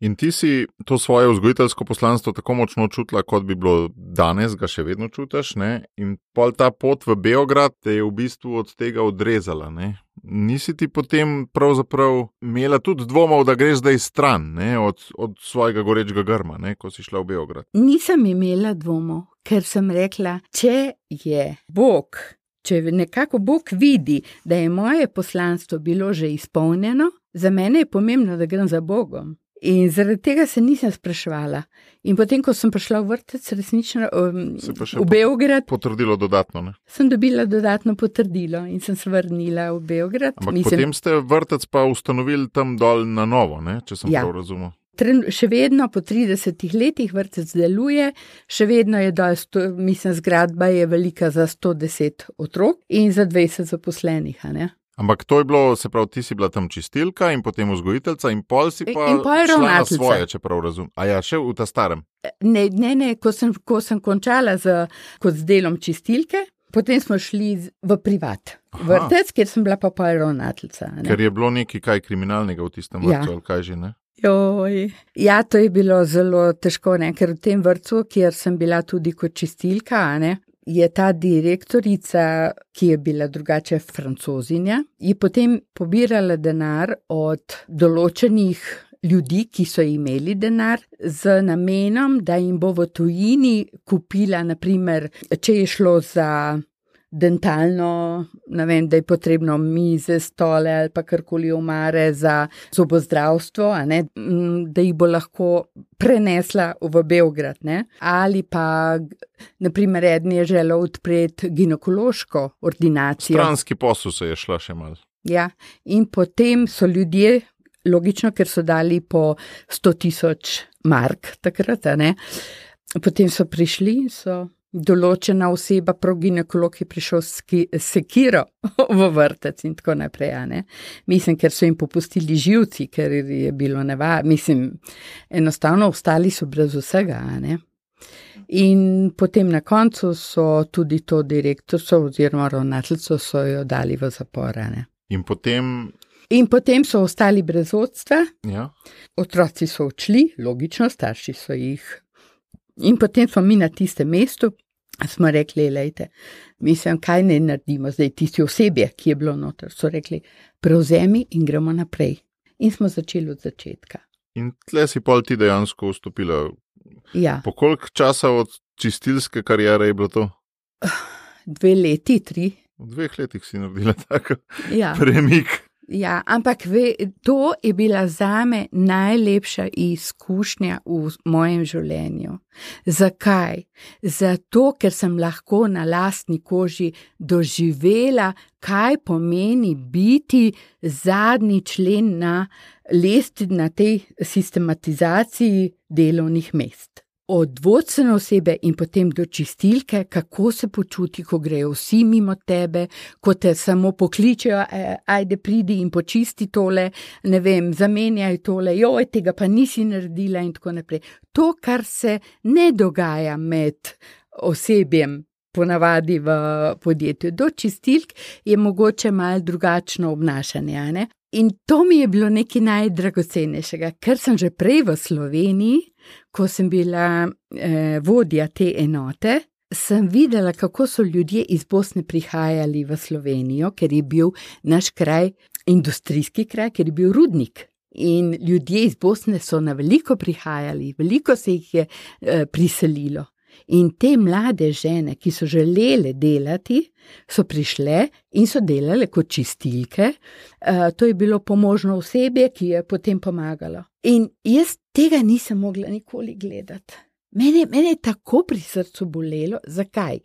In ti si to svoje vzgojiteljsko poslanstvo tako močno čutila, kot bi bilo danes, ga še vedno čutiš. Ne? In pol ta pot v Beograd te je v bistvu od tega odrezala. Ne? Nisi ti potem pravzaprav imela tudi dvomov, da greš zdaj stran ne, od, od svojega gorečega grma, ne, ko si šla v Beograd? Nisem imela dvomov, ker sem rekla, če je Bog, če nekako Bog vidi, da je moje poslanstvo bilo že izpolnjeno, za mene je pomembno, da grem za Bogom. In zaradi tega se nisem sprašvala. In potem, ko sem prišla v vrtec, resnično um, v Beograd, potrdilo dodatno. Ne? Sem dobila dodatno potrdilo in sem se vrnila v Beograd. Ampak Mislim, potem ste vrtec pa ustanovili tam dol na novo, ne? če sem ja. prav razumel. Tren, še vedno po 30 letih vrtec deluje, še vedno je dol, sto, mislim, zgradba je velika za 110 otrok in za 20 zaposlenih. Ampak to je bilo, se pravi, ti si bila tam čistilka in potem vzgojiteljica, in pol si pa in pol šla na svoje, če prav razumem. A ja, še v ta starem. Ne, ne, ne ko, sem, ko sem končala z, z delom čistilke, potem smo šli v privat. Aha. Vrtec, kjer sem bila pa pol ravnateljica. Ker je bilo nekaj kaj kriminalnega v tistem vrtu, ja. kaj že ne. Joj. Ja, to je bilo zelo težko, ne? ker v tem vrtu, kjer sem bila tudi kot čistilka, ne? Je ta direktorica, ki je bila drugače francozinja, je potem pobirala denar od določenih ljudi, ki so imeli denar, z namenom, da jim bo v tujini kupila, naprimer, če je šlo za dentalno, ne vem, da je potrebno mize, stole ali pa karkoli omare za zobozdravstvo, ne, da jih bo lahko prenesla v Beograd. Ne. Ali pa, naprimer, eden je želel odpreti ginekološko ordinacijo. Stranski posel se je šla še mal. Ja, in potem so ljudje, logično, ker so dali po 100 tisoč mark takrat, ne. Potem so prišli in so določena oseba, prav ginekolog, je prišel s sekiro v vrtec in tako naprej. Mislim, ker so jim popustili živci, ker je bilo nevarno. Mislim, enostavno ostali so brez vsega. In potem na koncu so tudi to direktorstvo oziroma ravnateljstvo so jo dali v zaporane. In potem. In potem so ostali brez vodstva, ja. otroci so odšli, logično, starši so jih In potem smo mi na tistem mestu, smo rekli, lejte, mislim, kaj ne naredimo zdaj, tisti osebje, ki je bilo noter. So rekli, prevzemi in gremo naprej. In smo začeli od začetka. In tle si pol ti dejansko vstopila. Ja. Po koliko časa od čistilske karijere je bilo to? Dve leti, tri. V dveh letih si naredila tako ja. premik. Ja, ampak ve, to je bila za me najlepša izkušnja v mojem življenju. Zakaj? Zato, ker sem lahko na lastni koži doživela, kaj pomeni biti zadnji člen na lestvi na tej sistematizaciji delovnih mest od vodstvene osebe in potem do čistilke, kako se počuti, ko grejo vsi mimo tebe, ko te samo pokličejo, e, ajde, pridi in počisti tole, ne vem, zamenjaj tole, joj, tega pa nisi naredila in tako naprej. To, kar se ne dogaja med osebjem. Ponavadi v podjetju do čistilk je mogoče malo drugačno obnašanje. In to mi je bilo nekaj najdragocenejšega, ker sem že prej v Sloveniji ko sem bila eh, vodja te enote, sem videla, kako so ljudje iz Bosne prihajali v Slovenijo, ker je bil naš kraj industrijski kraj, ker je bil rudnik. In ljudje iz Bosne so na veliko prihajali, veliko se jih je eh, priselilo. In te mlade žene, ki so želele delati, so prišle in so delale kot čistilke. Uh, to je bilo pomožno osebje, ki je potem pomagalo. In jaz tega nisem mogla nikoli gledati. Mene, mene je tako pri srcu bolelo. Zakaj?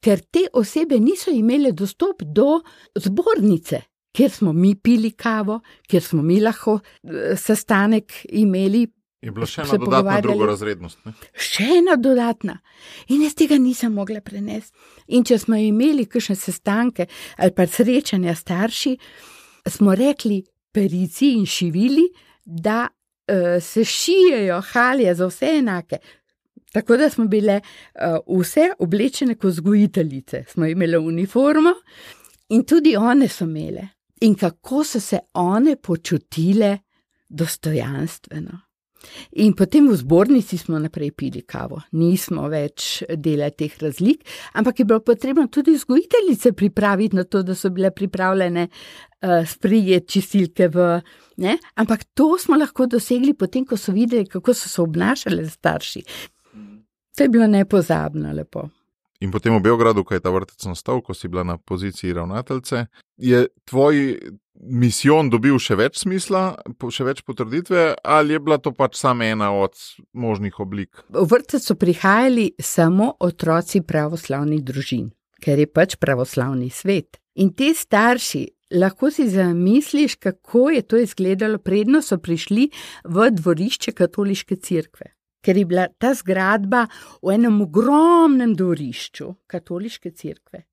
Ker te osebe niso imele dostop do zbornice. Ker smo mi pili kavo, ker smo mi lahko uh, sestanek imeli, Je bila še ena dodatna drugorazrednost. Ne? Še ena dodatna. In jaz tega nisem mogla prenesti. In če smo imeli kakšne sestanke ali pa srečanja starši, smo rekli perici in šivili, da uh, se šijejo halje za vse enake. Tako da smo bile uh, vse oblečene kot vzgojiteljice, smo imele uniformo in tudi one so imele. In kako so se one počutile dostojanstveno. In potem v zbornici smo naprej pili kavo, nismo več delali teh razlik, ampak je bilo potrebno tudi vzgojiteljice pripraviti na to, da so bile pripravljene uh, sprijeti čistilke v. Ne? Ampak to smo lahko dosegli potem, ko so videli, kako so se obnašali starši. To je bilo nepozabno lepo. In potem v Beogradu, ko je ta vrtec nastal, ko si bila na poziciji ravnateljice, je tvoj misijon dobil še več smisla, še več potrditve, ali je bila to pač samo ena od možnih oblik? V vrtec so prihajali samo otroci pravoslavnih družin, ker je pač pravoslavni svet. In ti starši. Lahko si zamisliš, kako je to izgledalo, predno so prišli v dvorišče katoliške cerkve ker je bila ta zgradba v enem ogromnem dvorišču katoliške cerkve.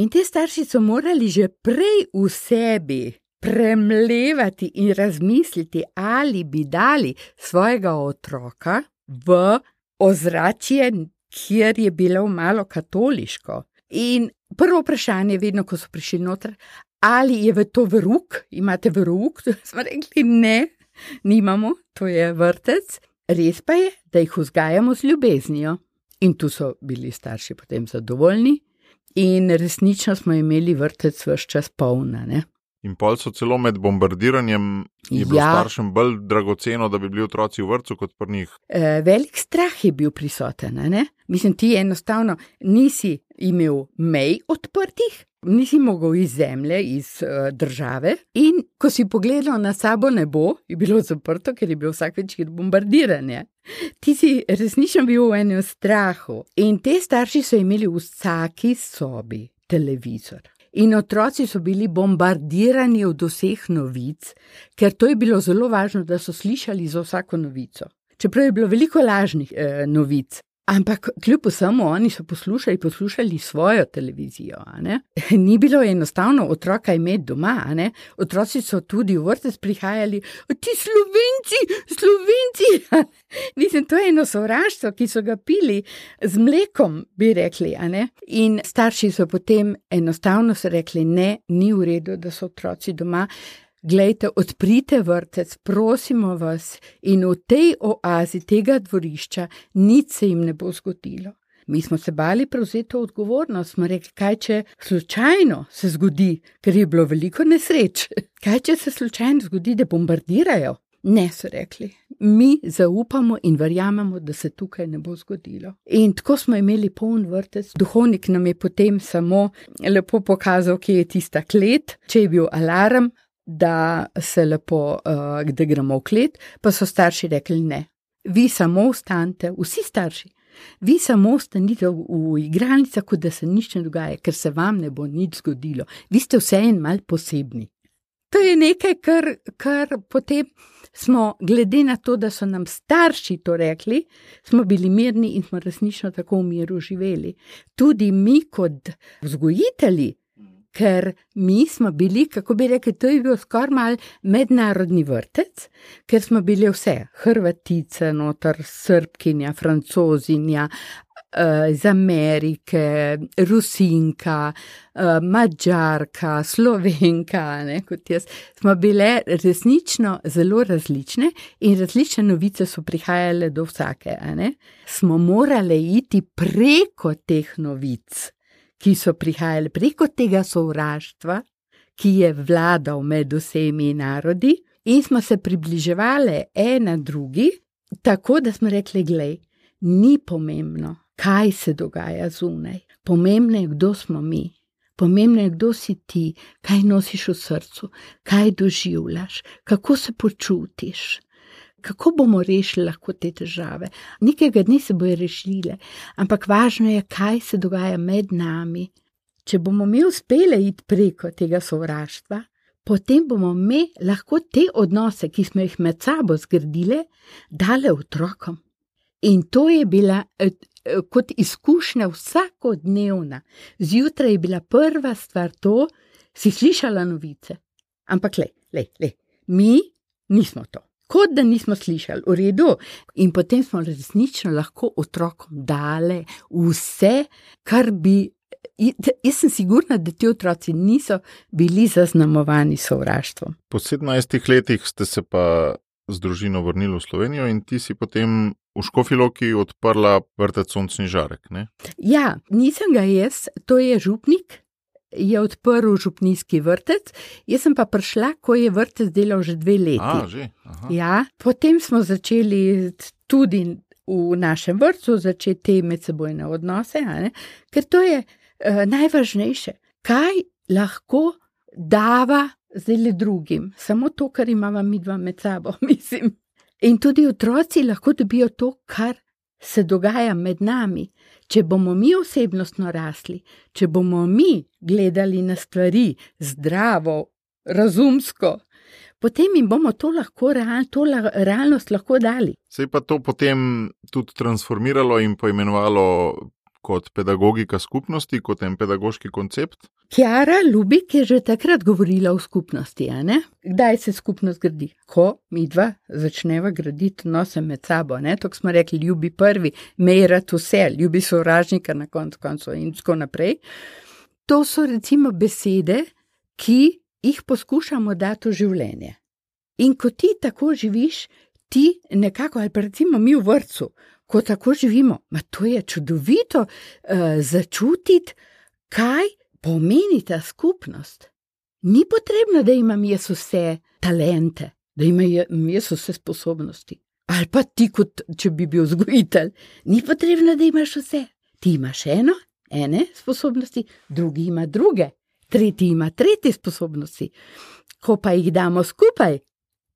In te starši so morali že prej v sebi premlevati in razmisliti, ali bi dali svojega otroka v ozračje, kjer je bilo malo katoliško. In prvo vprašanje, vedno, ko so prišli noter, ali je v to vruk, imate vruk, smo rekli ne. Nimamo, to je vrtec, Res pa je, da jih vzgajamo z ljubeznijo. In tu so bili starši potem zadovoljni, in resnično smo imeli vrtec vse čas polna. Ne? In pol so celo med bombardiranjem, je bilo ja. staršem bolj dragoceno, da bi bili otroci v vrtu kot pri njih. E, velik strah je bil prisoten. Ne? Mislim, ti enostavno nisi imel mej odprtih, nisi mogel iz zemlje, iz uh, države. In ko si pogledal na sabo nebo, je bilo zaprto, ker je bil vsak večer bombardiranje. Ti si resnično bil v enem strahu. In te starši so imeli v vsaki sobi televizor. In otroci so bili bombardirani od vseh novic, ker to je bilo zelo važno, da so slišali za vsako novico. Čeprav je bilo veliko lažnih eh, novic, Ampak kljub vsemu, oni so poslušali, poslušali svojo televizijo. Ni bilo enostavno otroka imeti doma. Otroci so tudi v vrtec prihajali, ti slovenci, slovenci. Mislim, to je eno sovraštvo, ki so ga pili z mlekom, bi rekli. In starši so potem enostavno rekli: ne, ni v redu, da so otroci doma. Glejte, odprite vrtec, prosimo vas, in v tej oazi tega dvorišča nič se jim ne bo zgodilo. Mi smo se bali prevzeti odgovornost, smo rekli, kaj če slučajno se zgodi, ker je bilo veliko nesreč. Kaj če se slučajno zgodi, da bombardirajo? Ne, so rekli. Mi zaupamo in verjamemo, da se tukaj ne bo zgodilo. In tako smo imeli poln vrtec. Duhovnik nam je potem samo lepo pokazal, kje je tista klet, če je bil alarm, da se lepo, uh, da gremo v klet, pa so starši rekli ne. Vi samo ostanite, vsi starši, vi samo ostanite v, v igralnicah, kot da se nič ne dogaja, ker se vam ne bo nič zgodilo. Vi ste vse en mal posebni. To je nekaj, kar, kar potem smo, glede na to, da so nam starši to rekli, smo bili mirni in smo resnično tako v miru živeli. Tudi mi, kot vzgojitelji, ker mi smo bili, kako bi rekli, to je bil skoraj mal mednarodni vrtec, ker smo bili vse, Hrvatice, notor, Srbkinja, Francozinja. Eh, iz Amerike, Rusinka, eh, Mačarka, Slovenka, ne, kot jaz, smo bile resnično zelo različne in različne novice so prihajale do vsake. Smo morali iti preko teh novic ki so prihajali preko tega sovraštva, ki je vladal med vsemi narodi, in smo se približevali ena drugi, tako da smo rekli: Glej, ni pomembno, kaj se dogaja zunaj, pomembno je, kdo smo mi. Pomembno je, kdo si ti, kaj nosiš v srcu, kaj doživljaš, kako se počutiš kako bomo rešili lahko te težave. Nekega dne se bojo rešile, ampak važno je, kaj se dogaja med nami. Če bomo mi uspeli iti preko tega sovraštva, potem bomo mi lahko te odnose, ki smo jih med sabo zgradili, dale otrokom. In to je bila eh, eh, kot izkušnja vsakodnevna. Zjutraj je bila prva stvar to, si slišala novice. Ampak le, le, le, mi nismo to kot da nismo slišali, v redu. In potem smo resnično lahko otrokom dali vse, kar bi. Jaz sem sigurna, da ti otroci niso bili zaznamovani sovraštvom. Po 17 letih ste se pa z družino vrnili v Slovenijo in ti si potem v Škofiloki odprla vrtec Sončni žarek. Ne? Ja, nisem ga jaz, to je župnik. Je odprl župnijski vrtec, jaz sem pa prišla, ko je vrtec delal že dve leti. A, že. Aha. Ja, potem smo začeli tudi v našem vrtu začeti te medsebojne odnose, ker to je uh, najvažnejše. Kaj lahko dava zdaj drugim, samo to, kar imamo mi dva med sabo, mislim. In tudi otroci lahko dobijo to, kar se dogaja med nami. Če bomo mi osebnostno rasli, če bomo mi gledali na stvari zdravo, razumsko, potem jim bomo to lahko, to la, realnost lahko dali. Se je pa to potem tudi transformiralo in poimenovalo kot pedagogika skupnosti, kot en pedagoški koncept? Kjara Lubik je že takrat govorila o skupnosti. Kdaj se skupnost gradi? Ko mi dva začneva graditi nose med sabo. To smo rekli, ljubi prvi, mejrat vse, ljubi sovražnika na koncu koncev in tako naprej. To so recimo besede, ki jih poskušamo dati v življenje. In ko ti tako živiš, ti nekako, ali pa recimo mi v vrtu, ko tako živimo. Ma to je čudovito uh, začutiti, kaj pomeni ta skupnost. Ni potrebno, da imam jaz vse talente, da imam jaz vse sposobnosti. Ali pa ti, kot če bi bil vzgojitelj, ni potrebno, da imaš vse. Ti imaš eno, ene sposobnosti, drugi ima druge, tretji ima tretje sposobnosti. Ko pa jih damo skupaj,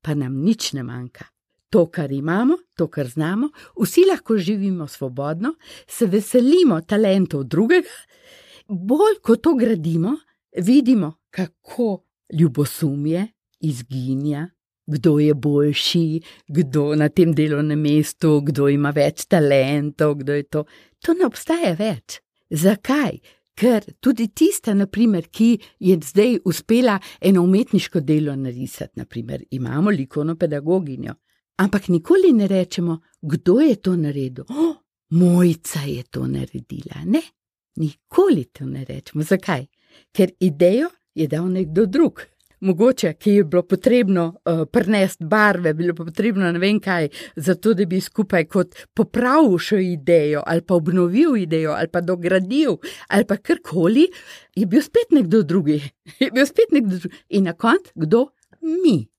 pa nam nič ne manjka to, kar imamo, to, kar znamo, vsi lahko živimo svobodno, se veselimo talentov drugega, bolj ko to gradimo, vidimo, kako ljubosumje izginja, kdo je boljši, kdo na tem delovnem mestu, kdo ima več talentov, kdo je to. To ne obstaja več. Zakaj? Ker tudi tista, naprimer, ki je zdaj uspela eno umetniško delo narisati, naprimer, imamo likovno pedagoginjo, Ampak nikoli ne rečemo, kdo je to naredil. Oh, mojca je to naredila. Ne, nikoli to ne rečemo. Zakaj? Ker idejo je dal nekdo drug. Mogoče, ki je bilo potrebno uh, prenesti barve, bilo potrebno ne vem kaj, zato da bi skupaj kot popravil še idejo, ali pa obnovil idejo, ali pa dogradil, ali pa karkoli, je bil spet nekdo drugi. Je bil spet nekdo drugi. In na koncu, kdo? Mi.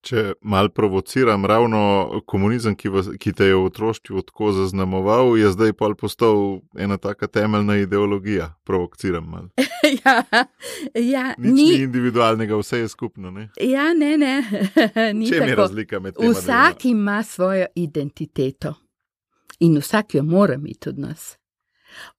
Če mal provociram, ravno komunizem, ki, vas, ki te je v otroštvu tako zaznamoval, je zdaj pa postal ena taka temeljna ideologija. Provociram mal. ja, ja, Nič ni, ni individualnega, vse je skupno. Ne? Ja, ne, ne. Če je razlika med tem? Vsak ima svojo identiteto in vsak jo mora imeti od nas.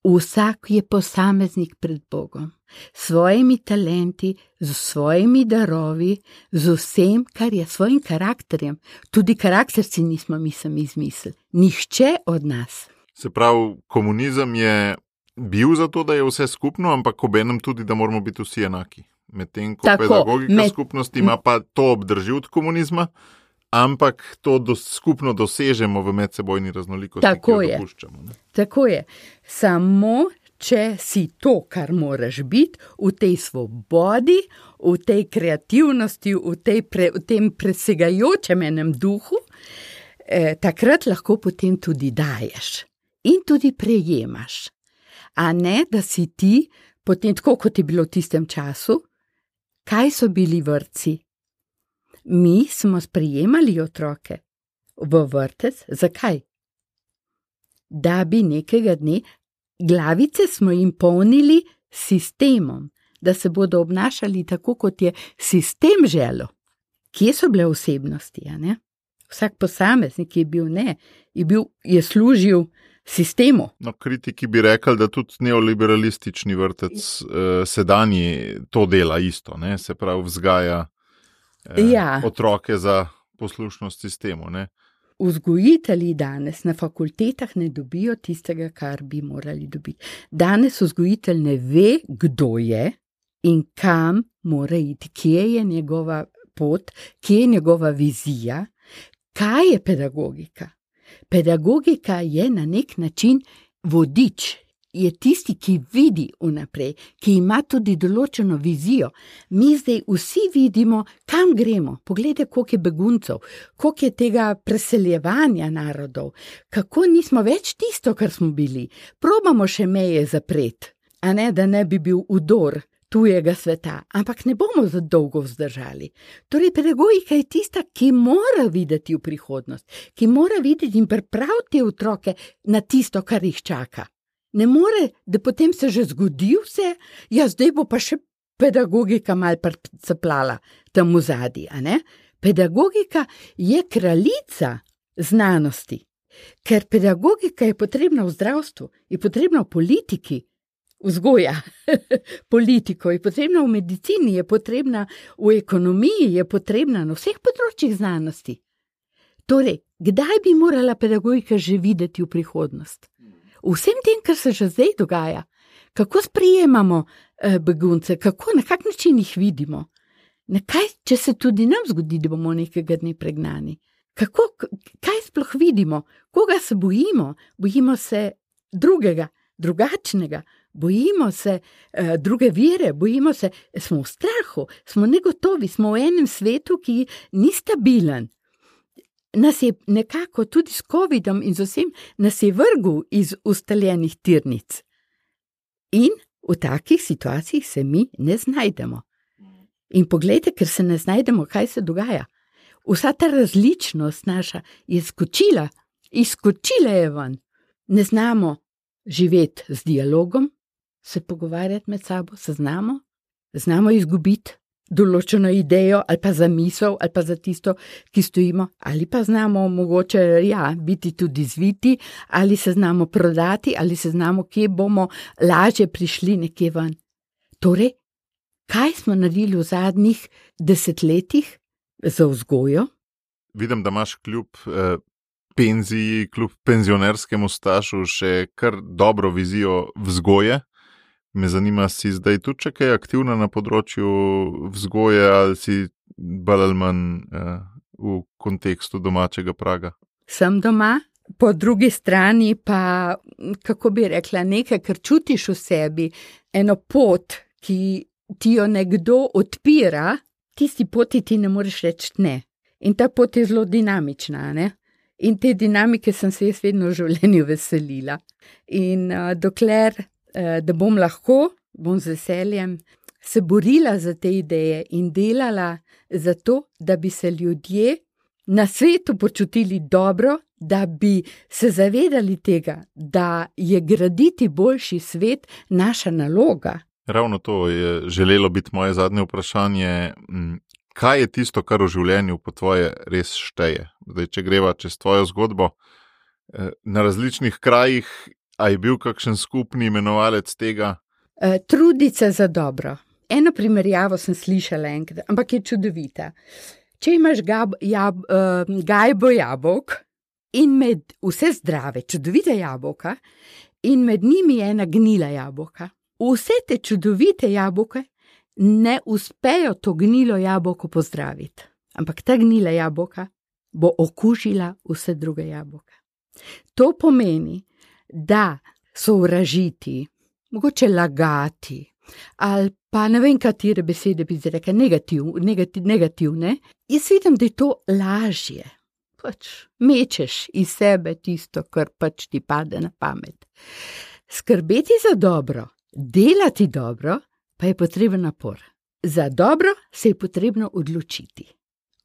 Vsak je posameznik pred Bogom, s svojimi talenti, z svojimi darovi, z vsem, kar je svojim karakterjem. Tudi karakter si nismo mi sami izmislili, nihče od nas. Se pravi, komunizem je bil zato, da je vse skupno, ampak obenem tudi, da moramo biti vsi enaki. Medtem ko Tako, pedagogika med... skupnosti ima pa to obdrži od komunizma ampak to do, skupno dosežemo v medsebojni raznolikosti. Tako je. Tako je. Samo če si to, kar moraš biti, v tej svobodi, v tej kreativnosti, v, tej pre, v tem presegajočem enem duhu, eh, takrat lahko potem tudi daješ in tudi prejemaš. A ne, da si ti, potem tako kot je bilo v tistem času, kaj so bili vrci, mi smo sprejemali otroke v vrtec, zakaj? Da bi nekega dne glavice smo jim polnili sistemom, da se bodo obnašali tako, kot je sistem želel. Kje so bile osebnosti? Vsak posameznik je bil ne, je, bil, je služil sistemu. No, kritiki bi rekli, da tudi neoliberalistični vrtec eh, sedanji to dela isto, ne? se pravi, vzgaja eh, ja. otroke za poslušnost sistemu. Ne? Vzgojitelji danes na fakultetah ne dobijo tistega, kar bi morali dobiti. Danes vzgojitelj ne ve, kdo je in kam mora iti, kje je njegova pot, kje je njegova vizija, kaj je pedagogika. Pedagogika je na nek način vodič, je tisti, ki vidi vnaprej, ki ima tudi določeno vizijo. Mi zdaj vsi vidimo, kam gremo. Poglejte, koliko je beguncev, koliko je tega preseljevanja narodov, kako nismo več tisto, kar smo bili. Probamo še meje zapreti, a ne da ne bi bil udor. Tujega sveta, ampak ne bomo za dolgo vzdržali. Torej, pedagogika je tista, ki mora videti v prihodnost, ki mora videti in pripraviti otroke na tisto, kar jih čaka. Ne more, da potem se že zgodi vse, ja, zdaj bo pa še pedagogika mal prcaplala tam v zadnji. Pedagogika je kraljica znanosti, ker pedagogika je potrebna v zdravstvu, je potrebna v politiki, vzgoja, politiko, je potrebna v medicini, je potrebna v ekonomiji, je potrebna na vseh področjih znanosti. Torej, kdaj bi morala pedagogika že videti v prihodnost? Vsem tem, kar se že zdaj dogaja, kako sprejemamo eh, begunce, kako na kak način jih vidimo. Kaj, če se tudi nam zgodi, da bomo nekega dne pregnani? Kako, kaj sploh vidimo, koga se bojimo? Bojimo se drugega, drugačnega, bojimo se uh, druge vire, bojimo se, smo v strahu, smo negotovi, smo v enem svetu, ki ni stabilen nas je nekako tudi s COVID-om in z vsem, nas je vrgel iz ustaljenih tirnic. In v takih situacijah se mi ne znajdemo. In poglejte, ker se ne znajdemo, kaj se dogaja. Vsa ta različnost naša je skočila, izkočila je ven. Ne znamo živeti z dialogom, se pogovarjati med sabo, se znamo, znamo izgubiti določeno idejo ali pa za misel ali pa za tisto, ki stojimo, ali pa znamo mogoče ja, biti tudi zviti, ali se znamo prodati, ali se znamo, kje bomo lažje prišli nekje ven. Torej, kaj smo naredili v zadnjih desetletjih za vzgojo? Vidim, da imaš kljub eh, penziji, kljub penzionerskemu stažu, še kar dobro vizijo vzgoje. Me zanima, si zdaj tudi kaj aktivna na področju vzgoje ali si bolj ali manj eh, v kontekstu domačega praga? Sem doma, po drugi strani pa, kako bi rekla, nekaj, kar čutiš v sebi, eno pot, ki ti jo nekdo odpira, tisti poti ti ne moreš reči ne. In ta pot je zelo dinamična. Ne? In te dinamike sem se jaz vedno v življenju veselila. In uh, dokler da bom lahko, bom z veseljem se borila za te ideje in delala za to, da bi se ljudje na svetu počutili dobro, da bi se zavedali tega, da je graditi boljši svet naša naloga. Ravno to je želelo biti moje zadnje vprašanje. Kaj je tisto, kar v življenju po tvoje res šteje? Zdaj, če greva čez tvojo zgodbo, eh, na različnih krajih A je bil kakšen skupni imenovalec tega? E, trudice za dobro. Eno primerjavo sem slišala enkrat, ampak je čudovita. Če imaš gab, jab, uh, gajbo jabolk in med vse zdrave, čudovite jabolka, in med njimi je ena gnila jabolka, vse te čudovite jabolke ne uspejo to gnilo jabolko pozdraviti. Ampak ta gnila jabolka bo okužila vse druge jabolke. To pomeni, da sovražiti, mogoče lagati, ali pa ne vem, katere besede bi rekli, negativ, negativ, negativne, jaz vidim, da je to lažje. Pač mečeš iz sebe tisto, kar pač ti pade na pamet. Skrbeti za dobro, delati dobro, pa je potreben napor. Za dobro se je potrebno odločiti.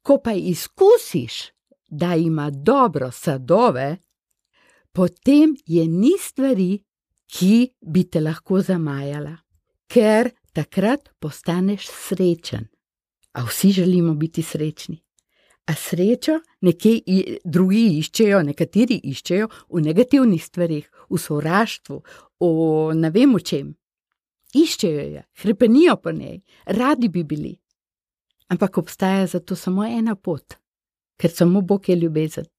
Ko pa izkusiš, da ima dobro sadove, potem je ni stvari, ki bi te lahko zamajala, ker takrat postaneš srečen. A vsi želimo biti srečni. A srečo nekje drugi iščejo, nekateri iščejo v negativnih stvarih, v sovraštvu, v ne vem v čem. Iščejo jo, hrepenijo po njej, radi bi bili. Ampak obstaja za to samo ena pot, ker samo Bog je ljubezen.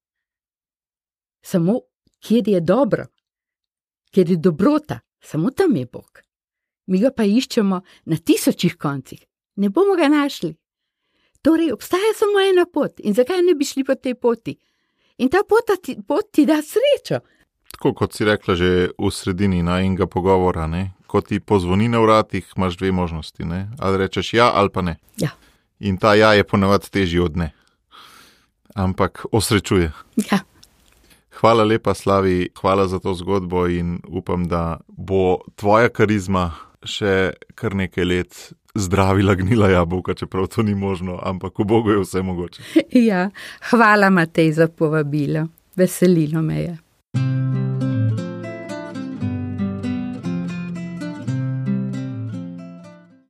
Samo kjer je dobro, kjer je dobrota, samo tam je Bog. Mi ga pa iščemo na tisočih koncih, ne bomo ga našli. Torej, obstaja samo ena pot in zakaj ne bi šli po tej poti? In ta pot ti, pot ti da srečo. tako kot si rekla, že v sredini najmenjega pogovora, ne? ko ti pozvoni na vratih, imaš dve možnosti. Ne? Ali rečeš ja, ali pa ne. Ja. In ta ja je ponavadi težji od ne. Ampak osrečuje. Ja. Hvala lepa, Slavi, hvala za to zgodbo in upam, da bo tvoja karizma še kar nekaj let zdravila gnila jabolka, čeprav to ni možno, ampak v Bogu je vse mogoče. Ja. Hvala, Matej, za povabilo. Veselilo me je.